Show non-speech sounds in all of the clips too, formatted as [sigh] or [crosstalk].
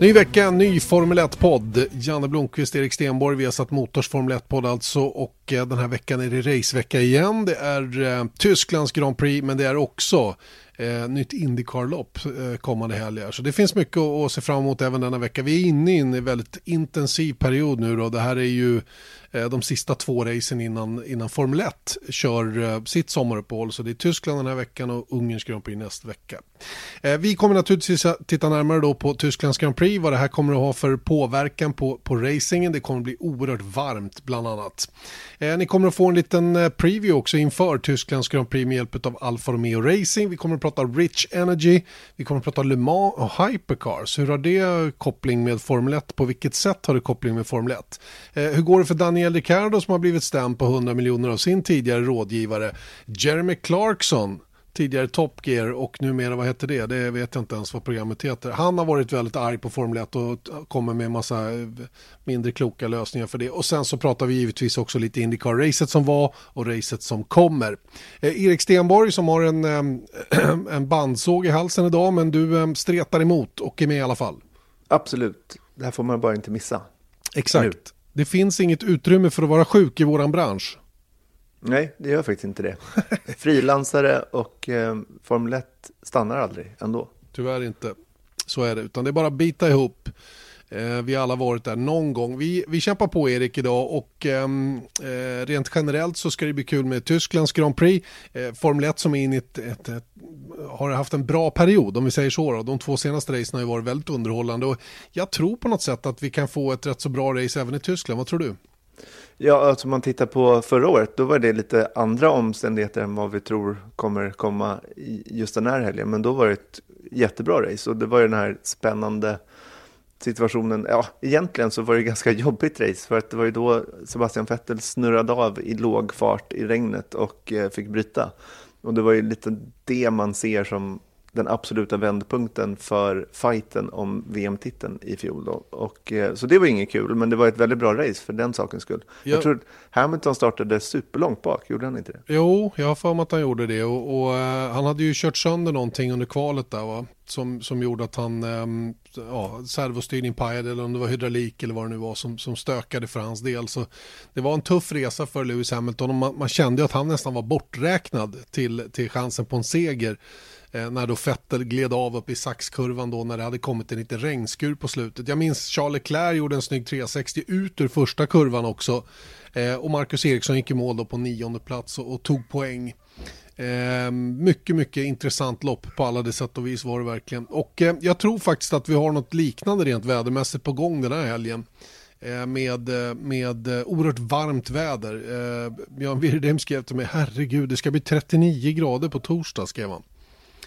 Ny vecka, ny Formel 1-podd. Janne Blomqvist, Erik Stenborg, vi har satt Motors Formel 1-podd alltså och eh, den här veckan är det racevecka igen. Det är eh, Tysklands Grand Prix men det är också eh, nytt Indycar-lopp eh, kommande helger. Så det finns mycket att, att se fram emot även denna vecka. Vi är inne i en väldigt intensiv period nu då. Det här är ju Eh, de sista två racen innan, innan Formel 1 kör eh, sitt sommaruppehåll. Så det är Tyskland den här veckan och Ungerns Grand Prix nästa vecka. Eh, vi kommer naturligtvis titta närmare då på Tysklands Grand Prix, vad det här kommer att ha för påverkan på, på racingen. Det kommer att bli oerhört varmt bland annat. Ni kommer att få en liten preview också inför Tysklands Grand Prix med hjälp av Alfa Romeo Racing. Vi kommer att prata Rich Energy, vi kommer att prata Le Mans och Hypercars. Hur har det koppling med Formel 1? På vilket sätt har det koppling med Formel 1? Hur går det för Daniel Daniel Ricciardo som har blivit stämd på 100 miljoner av sin tidigare rådgivare. Jeremy Clarkson, tidigare Top Gear och numera vad heter det? Det vet jag inte ens vad programmet heter. Han har varit väldigt arg på Formel 1 och kommer med en massa eh, mindre kloka lösningar för det. Och sen så pratar vi givetvis också lite Indycar-racet som var och racet som kommer. Eh, Erik Stenborg som har en, eh, [clears throat] en bandsåg i halsen idag men du eh, stretar emot och är med i alla fall. Absolut, det här får man bara inte missa. Exakt. Nu. Det finns inget utrymme för att vara sjuk i våran bransch. Nej, det gör faktiskt inte det. Frilansare och eh, Formel 1 stannar aldrig ändå. Tyvärr inte. Så är det, utan det är bara att bita ihop Eh, vi har alla varit där någon gång. Vi, vi kämpar på Erik idag och ehm, eh, rent generellt så ska det bli kul med Tysklands Grand Prix. Eh, Formel 1 som är in i ett, ett, ett, har haft en bra period om vi säger så. Då. De två senaste racen har ju varit väldigt underhållande och jag tror på något sätt att vi kan få ett rätt så bra race även i Tyskland. Vad tror du? Ja, alltså om man tittar på förra året, då var det lite andra omständigheter än vad vi tror kommer komma just den här helgen. Men då var det ett jättebra race och det var ju den här spännande situationen, ja egentligen så var det ganska jobbigt race för att det var ju då Sebastian Vettel snurrade av i låg fart i regnet och eh, fick bryta. Och det var ju lite det man ser som den absoluta vändpunkten för fighten om VM-titeln i fjol. Då. Och, eh, så det var inget kul, men det var ett väldigt bra race för den sakens skull. Ja. Jag tror Hamilton startade superlångt bak, gjorde han inte det? Jo, jag har för mig att han gjorde det. Och, och uh, han hade ju kört sönder någonting under kvalet där va? Som, som gjorde att han, um, ja, servostyrning pajade eller om det var hydraulik eller vad det nu var som, som stökade för hans del. Så det var en tuff resa för Lewis Hamilton och man, man kände att han nästan var borträknad till, till chansen på en seger. Eh, när då Fettel gled av upp i saxkurvan då när det hade kommit en liten regnskur på slutet. Jag minns Charles Leclerc gjorde en snygg 360 ut ur första kurvan också. Eh, och Marcus Eriksson gick i mål då på nionde plats och, och tog poäng. Eh, mycket, mycket intressant lopp på alla de sätt och vis var det verkligen. Och eh, jag tror faktiskt att vi har något liknande rent vädermässigt på gång den här helgen. Eh, med, eh, med eh, oerhört varmt väder. Eh, Björn Wirdheim skrev till mig, herregud det ska bli 39 grader på torsdag skrev han.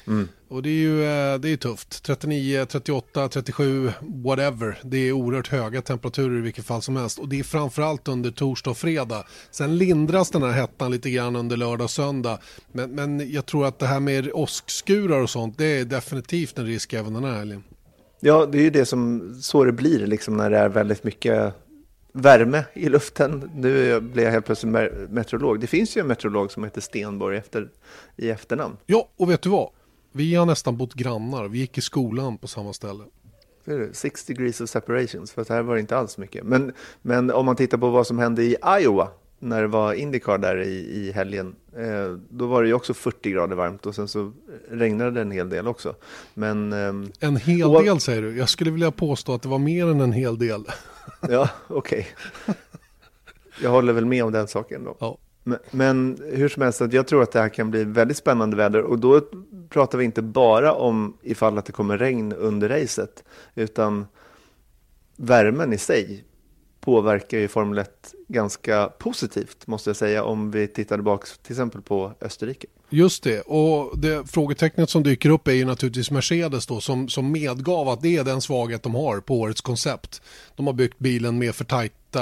Mm. Och det är ju eh, det är tufft. 39, 38, 37, whatever. Det är oerhört höga temperaturer i vilket fall som helst. Och det är framförallt under torsdag och fredag. Sen lindras den här hettan lite grann under lördag och söndag. Men, men jag tror att det här med åskskurar och sånt, det är definitivt en risk även den här helgen. Ja, det är ju det som så det blir liksom när det är väldigt mycket värme i luften. Nu blir jag helt plötsligt meteorolog. Det finns ju en meteorolog som heter Stenborg efter, i efternamn. Ja, och vet du vad? Vi har nästan bott grannar. Vi gick i skolan på samma ställe. Six degrees of separations, för här var det inte alls mycket. Men, men om man tittar på vad som hände i Iowa, när det var Indycar där i, i helgen, eh, då var det ju också 40 grader varmt och sen så regnade det en hel del också. Men, eh, en hel och, del säger du? Jag skulle vilja påstå att det var mer än en hel del. ja, okej. Okay. Jag håller väl med om den saken då. Ja. Men, men, hur som helst, jag tror att det här kan bli väldigt spännande väder och då pratar vi inte bara om ifall att det kommer regn under racet, utan värmen i sig påverkar ju Formel 1 ganska positivt måste jag säga om vi tittar tillbaka till exempel på Österrike. Just det, och det frågetecknet som dyker upp är ju naturligtvis Mercedes då som, som medgav att det är den svaghet de har på årets koncept. De har byggt bilen med för tajta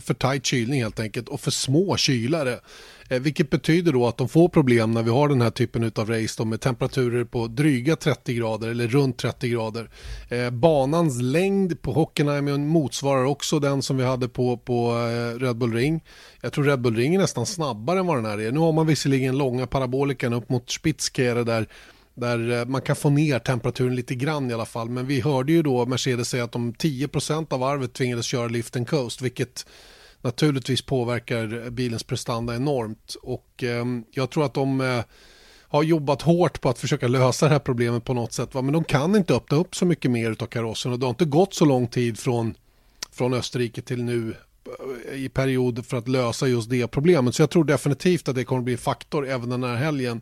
för tajt kylning helt enkelt och för små kylare. Eh, vilket betyder då att de får problem när vi har den här typen av race då, med temperaturer på dryga 30 grader eller runt 30 grader. Eh, banans längd på Hockenheim motsvarar också den som vi hade på, på eh, Red Bull Ring. Jag tror Red Bull Ring är nästan snabbare än vad den här är. Nu har man visserligen långa parabolikan upp mot Spitzkehre där där eh, man kan få ner temperaturen lite grann i alla fall. Men vi hörde ju då Mercedes säga att de 10% av varvet tvingades köra lift and coast, vilket naturligtvis påverkar bilens prestanda enormt. Och eh, jag tror att de eh, har jobbat hårt på att försöka lösa det här problemet på något sätt. Va? Men de kan inte öppna upp så mycket mer av karossen och det har inte gått så lång tid från, från Österrike till nu eh, i period för att lösa just det problemet. Så jag tror definitivt att det kommer att bli en faktor även den här helgen.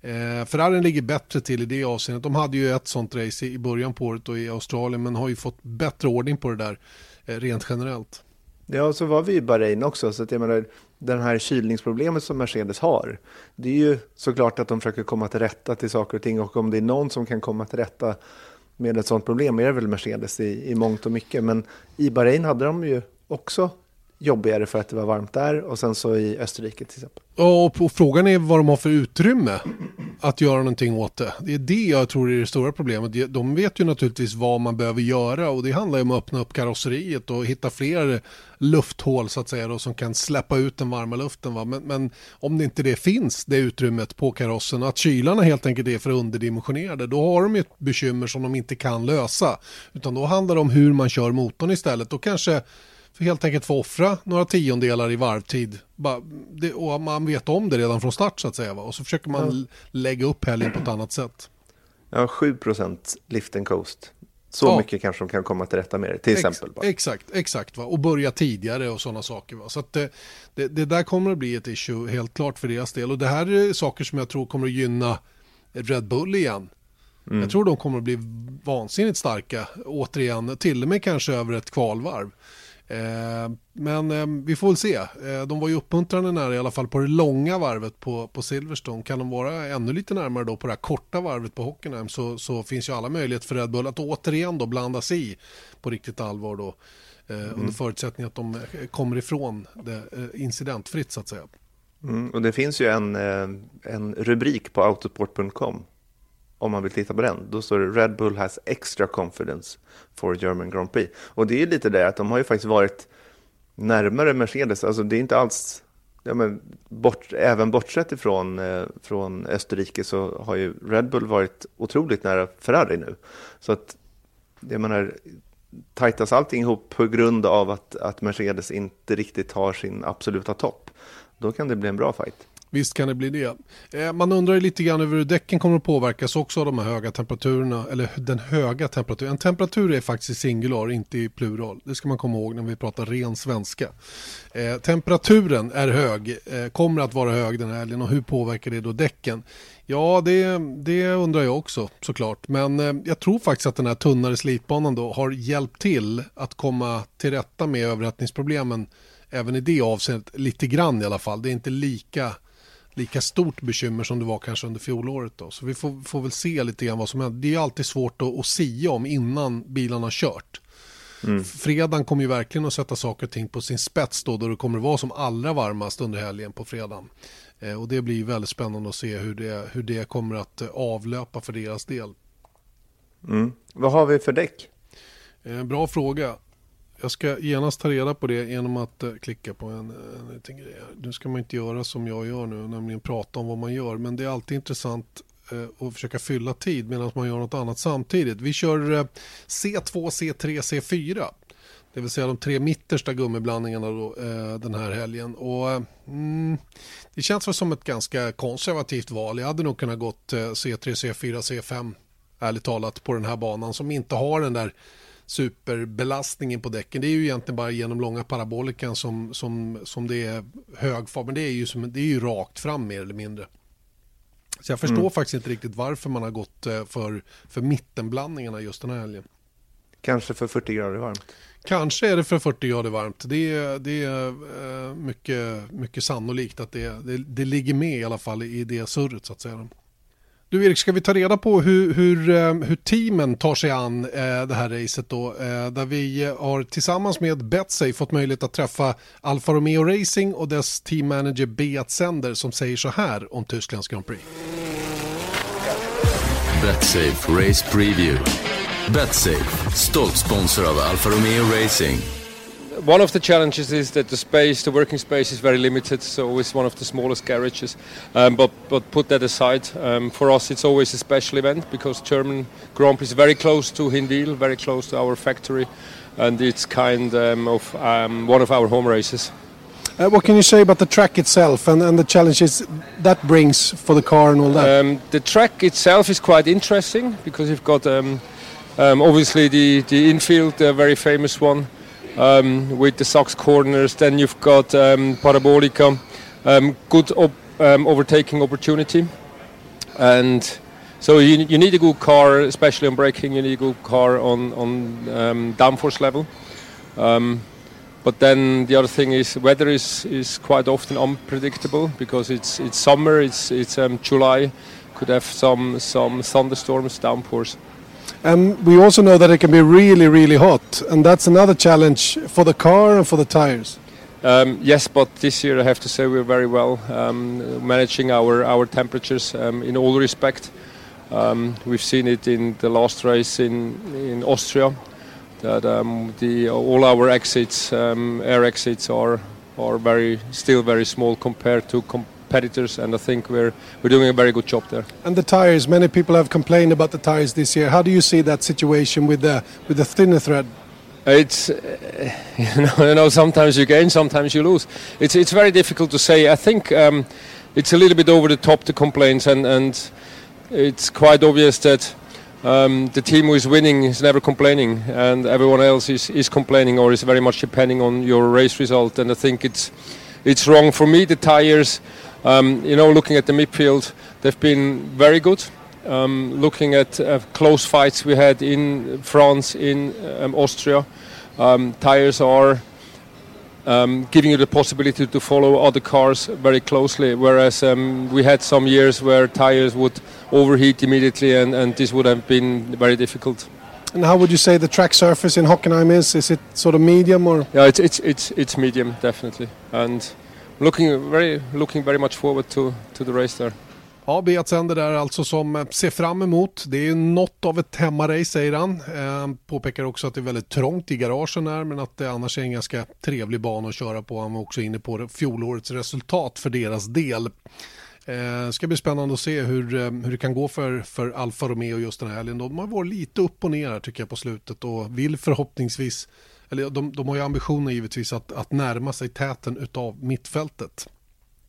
Eh, Ferrarin ligger bättre till i det avseendet. De hade ju ett sånt race i början på året och i Australien men har ju fått bättre ordning på det där eh, rent generellt. Ja, så var vi i Bahrain också. Så att jag menar, den här kylningsproblemet som Mercedes har, det är ju såklart att de försöker komma till rätta till saker och ting. Och om det är någon som kan komma till rätta med ett sånt problem är det väl Mercedes i, i mångt och mycket. Men i Bahrain hade de ju också jobbigare för att det var varmt där och sen så i Österrike till exempel. Och, och frågan är vad de har för utrymme att göra någonting åt det. Det är det jag tror är det stora problemet. De vet ju naturligtvis vad man behöver göra och det handlar ju om att öppna upp karosseriet och hitta fler lufthål så att säga då, som kan släppa ut den varma luften. Va? Men, men, om det inte det finns, det utrymmet på karossen, att kylarna helt enkelt är för underdimensionerade, då har de ett bekymmer som de inte kan lösa. Utan då handlar det om hur man kör motorn istället. Då kanske helt enkelt få offra några tiondelar i varvtid. och man vet om det redan från start så att säga. Och så försöker man ja. lägga upp helgen på ett annat sätt. Ja, 7 lift and coast. Så ja. mycket kanske de kan komma till rätta med det, till Ex exempel. Bara. Exakt, exakt. Va? Och börja tidigare och sådana saker. Va? Så att det, det, det, där kommer att bli ett issue helt klart för deras del. Och det här är saker som jag tror kommer att gynna Red Bull igen. Mm. Jag tror de kommer att bli vansinnigt starka återigen, till och med kanske över ett kvalvarv. Eh, men eh, vi får väl se. Eh, de var ju uppmuntrande nära i alla fall på det långa varvet på, på Silverstone. Kan de vara ännu lite närmare då på det här korta varvet på Hockenheim så, så finns ju alla möjligheter för Red Bull att återigen då blanda sig i på riktigt allvar då. Mm. Under förutsättning att de kommer ifrån det incidentfritt så att säga. Mm, och det finns ju en, en rubrik på autosport.com om man vill titta på den, då står det Red Bull has extra confidence for German Grand Prix. Och det är lite det att de har ju faktiskt varit närmare Mercedes, alltså det är inte alls, ja men bort, även bortsett ifrån eh, från Österrike så har ju Red Bull varit otroligt nära Ferrari nu. Så att, jag menar, tajtas allting ihop på grund av att, att Mercedes inte riktigt har sin absoluta topp, då kan det bli en bra fight. Visst kan det bli det. Eh, man undrar lite grann över hur däcken kommer att påverkas också av de här höga temperaturerna. Eller den höga temperaturen. En temperatur är faktiskt singular, inte i plural. Det ska man komma ihåg när vi pratar ren svenska. Eh, temperaturen är hög, eh, kommer att vara hög den här helgen och hur påverkar det då däcken? Ja, det, det undrar jag också såklart. Men eh, jag tror faktiskt att den här tunnare slitbanan då har hjälpt till att komma till rätta med överhettningsproblemen även i det avseendet lite grann i alla fall. Det är inte lika lika stort bekymmer som det var kanske under fjolåret. Då. Så vi får, får väl se lite grann vad som händer. Det är alltid svårt att, att sia om innan bilarna har kört. Mm. Fredagen kommer ju verkligen att sätta saker och ting på sin spets då, då det kommer att vara som allra varmast under helgen på fredagen. Eh, och det blir väldigt spännande att se hur det, hur det kommer att eh, avlöpa för deras del. Mm. Vad har vi för däck? Eh, bra fråga. Jag ska genast ta reda på det genom att eh, klicka på en, eh, en liten grej. Nu ska man inte göra som jag gör nu, nämligen prata om vad man gör. Men det är alltid intressant och att försöka fylla tid medan man gör något annat samtidigt. Vi kör C2, C3, C4. Det vill säga de tre mittersta gummiblandningarna då, den här helgen. Och, mm, det känns väl som ett ganska konservativt val. Jag hade nog kunnat gått C3, C4, C5 ärligt talat på den här banan som inte har den där superbelastningen på däcken. Det är ju egentligen bara genom långa parabolikan som, som, som det är hög fart. Men det är, ju som, det är ju rakt fram mer eller mindre. Så jag förstår mm. faktiskt inte riktigt varför man har gått eh, för, för mittenblandningarna just den här helgen. Kanske för 40 grader varmt. Kanske är det för 40 grader varmt. Det är, det är eh, mycket, mycket sannolikt att det, det, det ligger med i alla fall i det surret så att säga. Du Erik, ska vi ta reda på hur, hur, eh, hur teamen tar sig an eh, det här racet då? Eh, där vi har tillsammans med Betsay fått möjlighet att träffa Alfa Romeo Racing och dess teammanager Beat Sender som säger så här om Tysklands Grand Prix. Betsafe Race Preview. Betsafe, stolt sponsor av Alfa Romeo Racing. One of the challenges is that the space, the working space, is very limited. So it's one of the smallest garages. Um, but but put that aside, um, for us it's always a special event because German Grand Prix is very close to Hinwil, very close to our factory, and it's kind um, of um, one of our home races. Uh, what can you say about the track itself and, and the challenges that brings for the car and all that? Um, the track itself is quite interesting because you've got um, obviously the the infield, the very famous one um, with the Sox corners. Then you've got um, Parabolica, um, good op- um, overtaking opportunity, and so you, you, need a good car, especially on braking. You need a good car on on um, downforce level. Um, but then the other thing is weather is, is quite often unpredictable because it's it's summer, it's it's July, could have some some thunderstorms, downpours. And we also know that it can be really, really hot, and that's another challenge for the car and for the tires. Um, yes, but this year I have to say we're very well um, managing our our temperatures um, in all respect. Um, we've seen it in the last race in in Austria that um, the all our exits, um, air exits, are are very still very small compared to. Competitors, and I think we're we're doing a very good job there. And the tires, many people have complained about the tires this year. How do you see that situation with the with the thinner thread? It's [laughs] you, know, you know sometimes you gain, sometimes you lose. It's it's very difficult to say. I think um, it's a little bit over the top the complaints, and and it's quite obvious that. Um, the team who is winning is never complaining, and everyone else is, is complaining or is very much depending on your race result. And I think it's it's wrong for me. The tires um, you know, looking at the midfield, they've been very good. Um, looking at uh, close fights we had in France, in um, Austria, um, tires are um, giving you the possibility to follow other cars very closely. Whereas um, we had some years where tires would overheat immediately, and, and this would have been very difficult. And how would you say the track surface in Hockenheim is? Is it sort of medium or? Yeah, it's it's it's, it's medium definitely, and looking very, looking very much forward to, to the race there. Ja, Beatsänder där alltså som eh, ser fram emot. Det är något av ett hemmarace säger han. Eh, påpekar också att det är väldigt trångt i garagen här men att det annars är en ganska trevlig bana att köra på. Han var också inne på fjolårets resultat för deras del. Eh, ska bli spännande att se hur, eh, hur det kan gå för, för Alfa Romeo just den här helgen. De har varit lite upp och ner här tycker jag på slutet och vill förhoppningsvis eller de, de har ju ambitioner givetvis att, att närma sig täten utav mittfältet.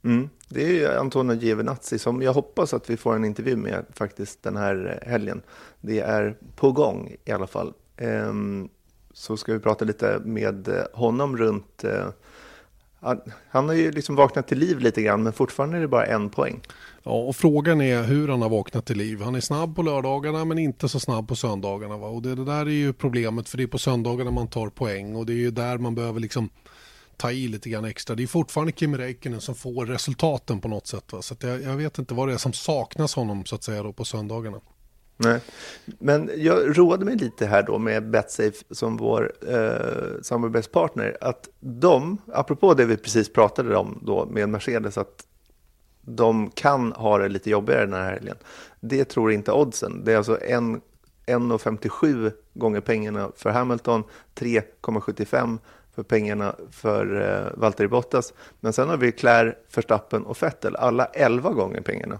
Mm. Det är ju Antonio Giovinazzi som jag hoppas att vi får en intervju med faktiskt den här helgen. Det är på gång i alla fall. Ehm, så ska vi prata lite med honom runt eh, han har ju liksom vaknat till liv lite grann men fortfarande är det bara en poäng. Ja, och frågan är hur han har vaknat till liv. Han är snabb på lördagarna men inte så snabb på söndagarna. Va? Och det, det där är ju problemet för det är på söndagarna man tar poäng och det är ju där man behöver liksom ta i lite grann extra. Det är fortfarande Kim Räikkönen som får resultaten på något sätt. Va? Så jag, jag, vet inte vad det är som saknas honom så att säga då på söndagarna. Nej, men jag roade mig lite här då med Betsafe som vår eh, samarbetspartner. Att de, apropå det vi precis pratade om då med Mercedes, att de kan ha det lite jobbigare den här helgen. Det tror inte oddsen. Det är alltså 1,57 gånger pengarna för Hamilton, 3,75 för pengarna för eh, Valtteri Bottas. Men sen har vi Claire, Verstappen och Vettel, alla 11 gånger pengarna.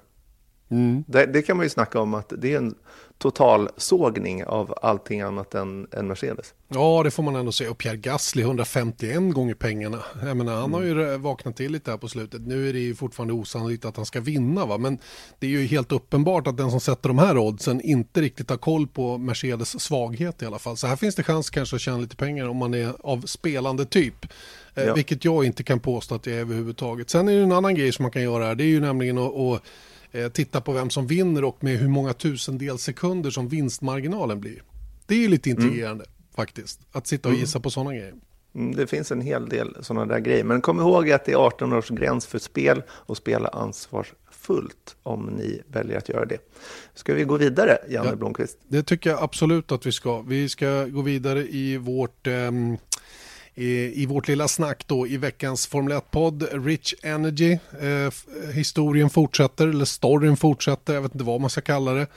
Mm. Det, det, kan man ju snacka om att det är en total sågning av allting annat än, än Mercedes. Ja, det får man ändå säga. Och Pierre Gasly 151 gånger pengarna. Jag menar, han mm. har ju mm. vaknat till lite här på slutet. Nu är det ju fortfarande osannolikt att han ska vinna, va? men det är ju helt uppenbart att den som sätter de här oddsen inte riktigt har koll på Mercedes svaghet i alla fall. Så här finns det chans kanske att tjäna lite pengar om man är av spelande typ. Eh, ja. Vilket jag inte kan påstå att jag är överhuvudtaget. Sen är det en annan grej som man kan göra här. Det är ju nämligen att Eh, titta på vem som vinner och med hur många tusendels sekunder som vinstmarginalen blir. Det är ju lite mm. intrigerande. Mm. faktiskt. Att sitta och gissa på sådana grejer. Mm, Det finns en hel del sådana där grejer. Men kom ihåg att det är 18 års gräns för spel och spela ansvarsfullt om ni väljer att göra det. Ska vi gå vidare, Janne Ja. Blomqvist? Det tycker jag absolut att vi ska. Vi ska gå vidare i vårt, ehm, i, i vårt lilla snack då i veckans Formel 1-podd. Rich Energy. Eh, f- historien fortsätter, eller storyn fortsätter. Jag vet inte vad man ska kalla det.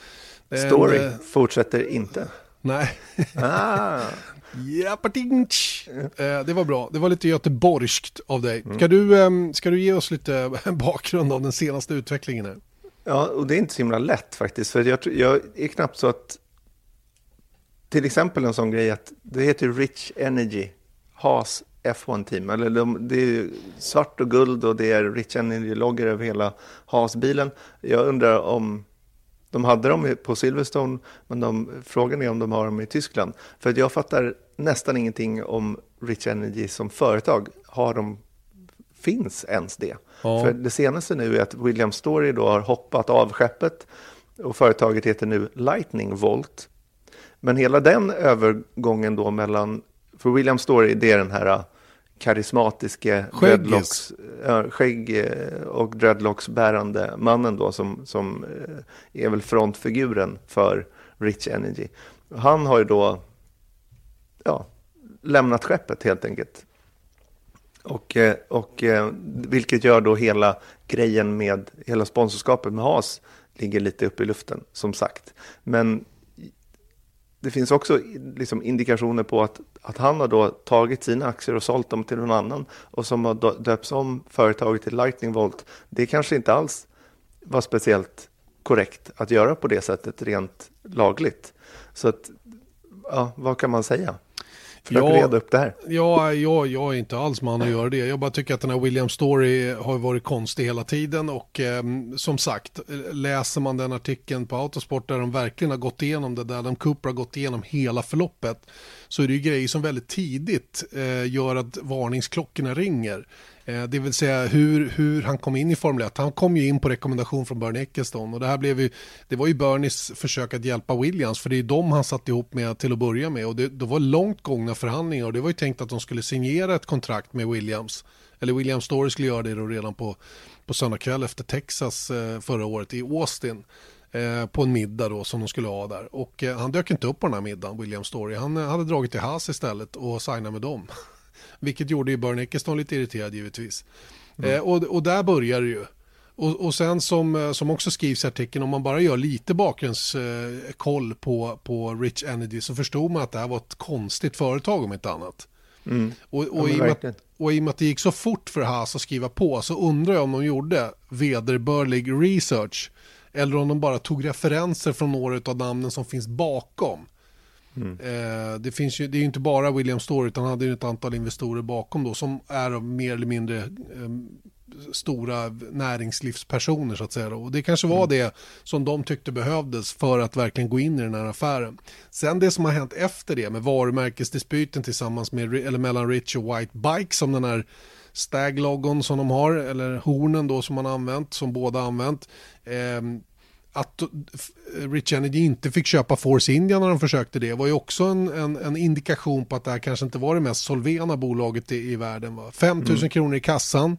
En, Story eh, fortsätter inte. nej. Ah, [laughs] Ja. Eh, det var bra. Det var lite göteborgskt av dig. Mm. Ska, du, ehm, ska du ge oss lite [laughs] bakgrund av den senaste utvecklingen här? ja, och det är inte så himla lätt faktiskt. För jag, jag är knappt så att... Till exempel en sån grej att det heter Rich Energy, Haas F1-team. Eller de, det är svart och guld och det är Rich Energy-loggor över hela Haas-bilen. Jag undrar om de hade dem på Silverstone, men de, frågan är om de har dem i Tyskland. För att jag fattar nästan ingenting om Rich Energy som företag. Har de, finns ens det? Ja. För det senaste nu är att William Story då har hoppat av skeppet och företaget heter nu Lightning Volt. Men hela den övergången då mellan, för William Story det är den här äh, karismatiske dreadlocks, äh, skägg äh, och dreadlocks-bärande mannen då som, som är väl frontfiguren för Rich Energy. Han har ju då ja, lämnat skeppet helt enkelt. Och, och vilket gör då hela grejen med hela sponsorskapet med Haas ligger lite upp i luften, som sagt. Men det finns också liksom indikationer på att, att han har då tagit sina aktier och sålt dem till någon annan och som har döpts om företaget till Lightning Volt. Det kanske inte alls var speciellt korrekt att göra på det sättet rent lagligt. Så att, ja, vad kan man säga? Försök Ja. reda upp det här. Ja, jag, jag är inte alls man att göra det. Jag bara tycker att den här William Story har varit konstig hela tiden och ehm, som sagt, läser man den artikeln på Autosport där de verkligen har gått igenom det, där Adam Cooper har gått igenom hela förloppet, så är det ju grejer som väldigt tidigt eh, gör att varningsklockorna ringer. Eh, det vill säga hur, hur han kom in i Formel 1. Han kom ju in på rekommendation från Bernie Ecclestone och det här blev ju, det var ju Bernies försök att hjälpa Williams för det är de han satt ihop med till att börja med och det, det var långt gångna förhandlingar och det var ju tänkt att de skulle signera ett kontrakt med Williams. Eller William Story skulle göra det då redan på, på söndag kväll efter Texas eh, förra året i Austin eh, på en middag då som de skulle ha där. Och han dök inte upp på den här middagen, William Story. Han hade dragit till Haas istället och signat med dem. Vilket gjorde ju Bernie Ecclestone lite irriterad givetvis. Eh, och, och där börjar det ju. Och, och sen som, eh, som också skrivs i artikeln, om man bara gör lite bakgrundskoll eh, på, på Rich Energy så förstod man att det här var ett konstigt företag om inte annat. Och, och, men i med, och i och med att det gick så fort för Haas att skriva på så undrar jag om de gjorde vederbörlig research eller om de bara tog referenser från några av namnen som finns bakom. Eh, det, finns ju, det är ju inte bara William Story utan han hade ju ett antal investorer bakom då som är mer eller mindre eh, stora näringslivspersoner så att säga. Och det kanske var det som de tyckte behövdes för att verkligen gå in i den här affären. Sen det som har hänt efter det med varumärkesdispyten tillsammans med, eller mellan Rich och White Bike som den här Stag-logon som de har, eller hornen då som man har använt, som båda har använt. Ehm, att f- Rich Energy inte fick köpa Force India när de försökte det var ju också en, en, en indikation på att det här kanske inte var det mest solvena bolaget i, i världen. Va? 5 000 kronor i kassan.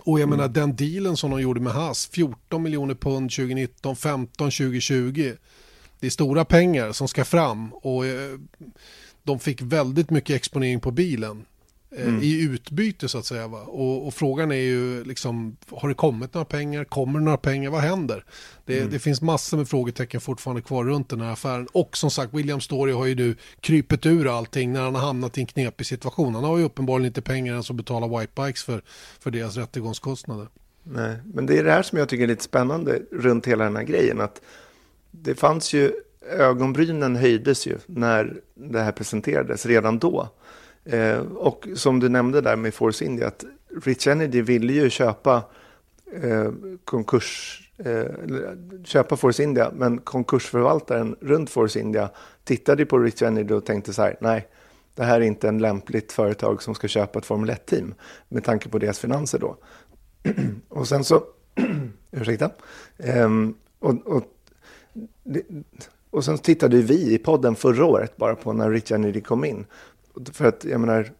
Och jag menar den dealen som de gjorde med Haas, 14 miljoner pund 2019, 15 2020. Det är stora pengar som ska fram och eh, de fick väldigt mycket exponering på bilen eh, i utbyte så att säga. Och, och frågan är ju liksom, har det kommit några pengar? Kommer det några pengar? Vad händer? Det, det finns massor med frågetecken fortfarande kvar runt den här affären. Och som sagt, William Story har ju nu krypit ur allting när han har hamnat i en knepig situation. Han har ju uppenbarligen inte pengar ens att betala White Bikes för, för deras rättegångskostnader. Nej, men det är det här som jag tycker är lite spännande runt hela den här grejen. Att det fanns ju, ögonbrynen höjdes ju när det här presenterades redan då. Eh, och som du nämnde där med Force India, att Rich Energy ville ju köpa eh, konkurs, eh, köpa Force India, men konkursförvaltaren runt Force India tittade på Rich Energy och tänkte så här, nej, det här är inte en lämpligt företag som ska köpa ett Formel 1-team med tanke på deras finanser då. [clears throat] Och sen så, [clears throat] ursäkta, Ehm, och, och, det, Och sen tittade vi i podden förra året bara på när Rich Energy kom in. För att jag menar,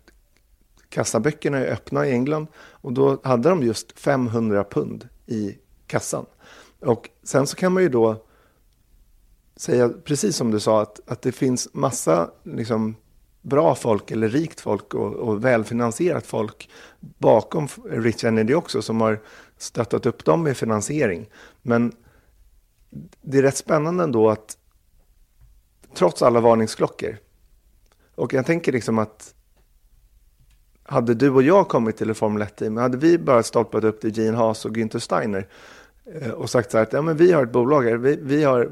kassaböckerna är öppna i England och då hade de just 500 pund i kassan. Och sen så kan man ju då säga, precis som du sa, att, att det finns massa liksom, bra folk eller rikt folk och, och välfinansierat folk bakom Rich Energy också som har stöttat upp dem med finansiering. Men det är rätt spännande ändå att trots alla varningsklockor och jag tänker liksom att hade du och jag kommit till ett Formel 1-team, hade vi bara stolpat upp till Gene Haas och Günther Steiner eh, och sagt så här att ja, men vi har ett bolag här, vi, vi har,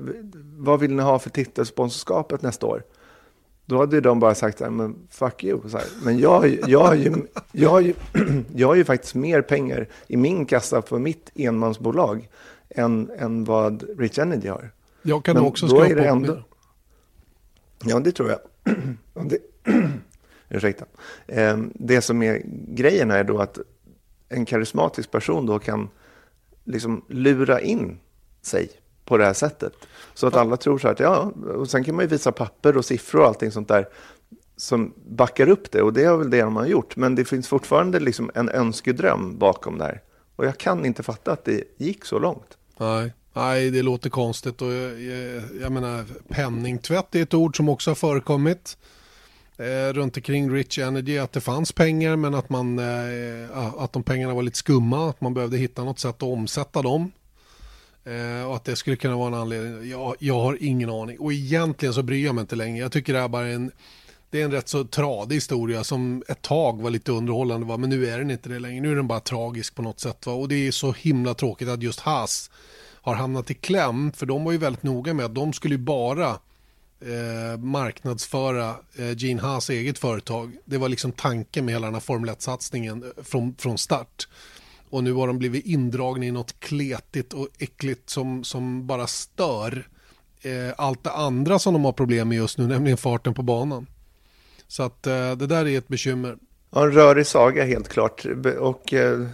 vad vill ni ha för titelsponsorskapet nästa år? Då hade de bara sagt så här, men fuck you. Så här. Men jag, jag, har ju, jag, har ju, [clears throat] jag har ju faktiskt mer pengar i min kassa för mitt enmansbolag än, än vad Rich Energy har. Jag kan men också skrapa ändå, Ja, det tror jag. [clears throat] det, [clears throat] ursäkta. Ehm, det som är grejen är då att en karismatisk person då kan liksom lura in sig på det här sättet. Så att alla tror så här att ja, och sen kan man ju visa papper och siffror och allting sånt där som backar upp det och det är väl det de har gjort. Men det finns fortfarande liksom en önskedröm bakom det här. Och jag kan inte fatta att det gick så långt. Nej, Nej det låter konstigt och jag, jag, jag menar penningtvätt är ett ord som också har förekommit eh, runt omkring Rich Energy att det fanns pengar men att, man, eh, att de pengarna var lite skumma, att man behövde hitta något sätt att omsätta dem. Eh, och att det skulle kunna vara en anledning. Jag, jag har ingen aning och egentligen så bryr jag mig inte längre. Jag tycker det här bara en det är en rätt så tradig historia som ett tag var lite underhållande va? men nu är den inte det längre. Nu är den bara tragisk på något sätt va? och det är så himla tråkigt att just Haas har hamnat i kläm för de var ju väldigt noga med att de skulle bara eh, marknadsföra eh, Gene Haas eget företag. Det var liksom tanken med hela den här Formel 1-satsningen eh, från, från start. Och nu har de blivit indragna i något kletigt och äckligt som, som bara stör eh, allt det andra som de har problem med just nu, nämligen farten på banan. Så att eh, det där är ett bekymmer. Ja, en rörig saga helt klart. Och eh,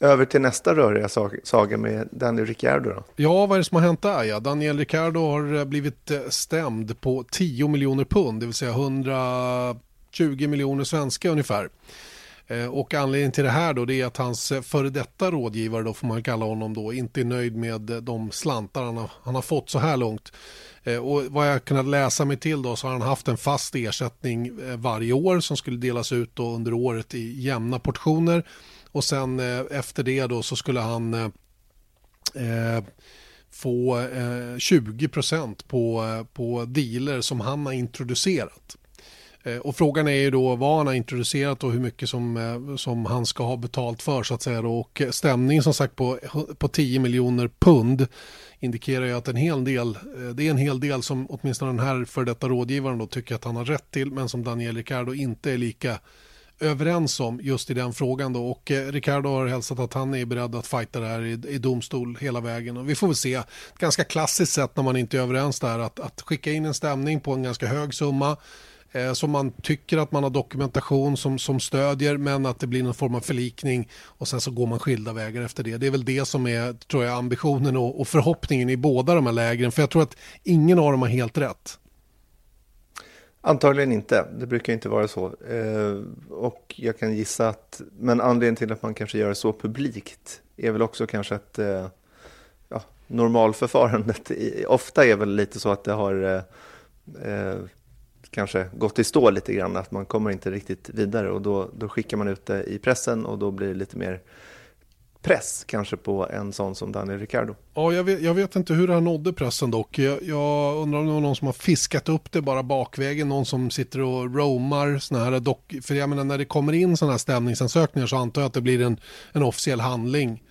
över till nästa röriga saga med Daniel Ricciardo då. Ja, vad är det som har hänt där? Ja, Daniel Ricciardo har eh, blivit eh, stämd på 10 miljoner pund, det vill säga 120 miljoner svenska ungefär. Eh, och anledningen till det här då det är att hans före detta rådgivare då får man kalla honom då inte är nöjd med de slantar han har, han har fått så här långt. Och vad jag kunnat läsa mig till då så har han haft en fast ersättning varje år som skulle delas ut då under året i jämna portioner och sen eh, efter det då så skulle han eh, eh få eh, 20% på, eh, på dealer som han har introducerat. Eh, och frågan är ju då vad han har introducerat och hur mycket som, som han ska ha betalt för så att säga. då. Och stämningen som sagt på, på 10 miljoner pund indikerar ju att en hel del, det är en hel del som åtminstone den här för detta rådgivaren då tycker att han har rätt till men som Daniel Ricciardo inte är lika överens om just i den frågan då och eh, Ricardo har hälsat att han är beredd att fighta det här i, i domstol hela vägen och vi får väl se. Ett ganska klassiskt sätt när man inte är överens där att, att skicka in en stämning på en ganska hög summa eh, som man tycker att man har dokumentation som, som stödjer men att det blir någon form av förlikning och sen så går man skilda vägar efter det. Det är väl det som är tror jag ambitionen och, och förhoppningen i båda de här lägren för jag tror att ingen av dem har helt rätt. Antagligen inte, det brukar inte vara så. Eh, och jag kan gissa att, men anledningen till att man kanske gör det så publikt är väl också kanske att eh, ja, normalförfarandet ofta är väl lite så att det har eh, eh, kanske gått i stå lite grann, att man kommer inte riktigt vidare och då, då skickar man ut det i pressen och då blir det lite mer press kanske på en sån som Daniel Ricciardo. Ja, jag vet, jag vet inte hur här nådde pressen dock. Jag, jag, undrar om det var någon som har fiskat upp det bara bakvägen, någon som sitter och roamar såna här dock, för jag menar när det kommer in sådana här stämningsansökningar så antar jag att det blir en, en officiell handling.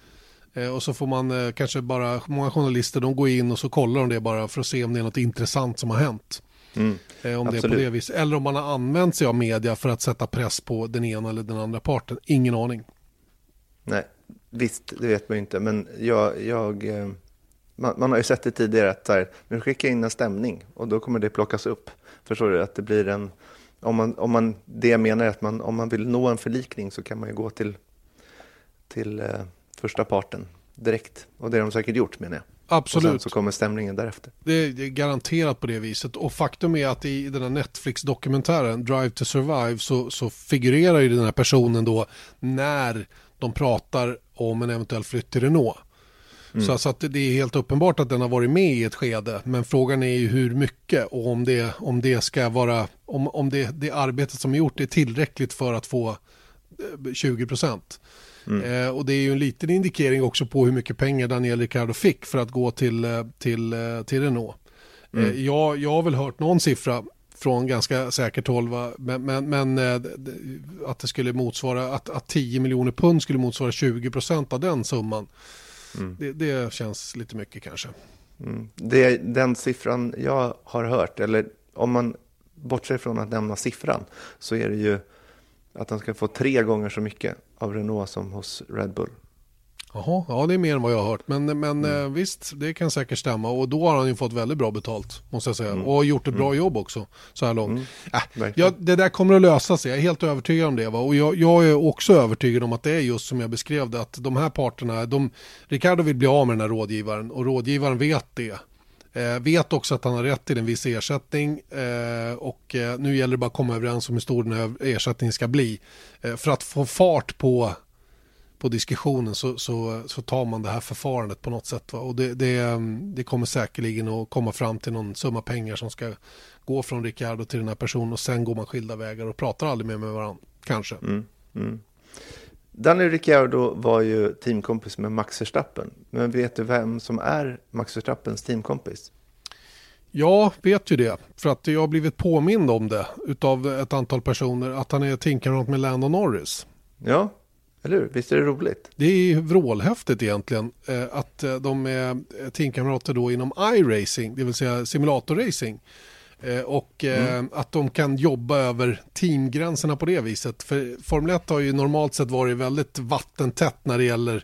Eh, och så får man eh, kanske bara, många journalister de går in och så kollar de det bara för att se om det är något intressant som har hänt. Mm, eh, om absolut. det är på det viset. Eller om man har använt sig av media för att sätta press på den ena eller den andra parten. Ingen aning. Nej, Visst, det vet man ju inte, men jag, jag eh, man, man, har ju sett det tidigare att här, nu skickar in en stämning och då kommer det plockas upp. Förstår du? Att det blir en, om man, om man, det jag menar är att man, om man vill nå en förlikning så kan man ju gå till, till eh, första parten direkt. Och det har de säkert gjort menar jag. Absolut. Och sen så kommer stämningen därefter. Det är, det är garanterat på det viset. Och faktum är att i den här Netflix-dokumentären Drive to Survive så, så figurerar ju den här personen då när de pratar om en eventuell flytt till Renault. Mm. Så, så att det är helt uppenbart att den har varit med i ett skede. Men frågan är ju hur mycket och om det, om det ska vara, om, om det, det arbetet som är gjort är tillräckligt för att få 20 eh, procent. Mm. Eh, och det är ju en liten indikering också på hur mycket pengar Daniel Ricciardo fick för att gå till, eh, till, eh, till Renault. Eh, mm. jag, jag har väl hört någon siffra från ganska säkert håll. Va? Men, men, men att det skulle motsvara att, att 10 miljoner pund skulle motsvara 20 procent av den summan. Mm. Det, det, känns lite mycket kanske. Mm. Det, den siffran jag har hört, eller om man bortser från att nämna siffran, så är det ju att han ska få tre gånger så mycket av Renault som hos Red Bull. Jaha, ja det är mer än vad jag har hört. Men, men mm. eh, visst, det kan säkert stämma. Och då har han ju fått väldigt bra betalt, måste jag säga. Mm. Och gjort ett bra mm. jobb också, så här långt. Mm. Äh, ja, det där kommer att lösa sig, jag är helt övertygad om det. Va? Och jag, jag, är också övertygad om att det är just som jag beskrev det, att de här parterna, de, Ricardo vill bli av med den här rådgivaren och rådgivaren vet det. Eh, vet också att han har rätt till en viss ersättning eh, och eh, nu gäller det bara att komma överens om hur stor den här ersättningen ska bli. Eh, för att få fart på, på diskussionen så, så, så tar man det här förfarandet på något sätt. Va? Och det, det, det, kommer säkerligen att komma fram till någon summa pengar som ska gå från Ricardo till den här personen och sen går man skilda vägar och pratar aldrig mer med varandra. Kanske. Mm, mm. Daniel Ricciardo var ju teamkompis med Max Verstappen. Men vet du vem som är Max Verstappens teamkompis? Jag vet ju det, för att jag har blivit påmind om det utav ett antal personer att han är teamkamrat med Landon Norris. Ja, eller hur? Visst är det roligt? Det är vrålhäftigt egentligen eh, att eh, de är teamkamrater då inom iRacing, det vill säga simulatorracing. Eh, och eh, mm. att de kan jobba över teamgränserna på det viset. För Formel 1 har ju normalt sett varit väldigt vattentätt när det gäller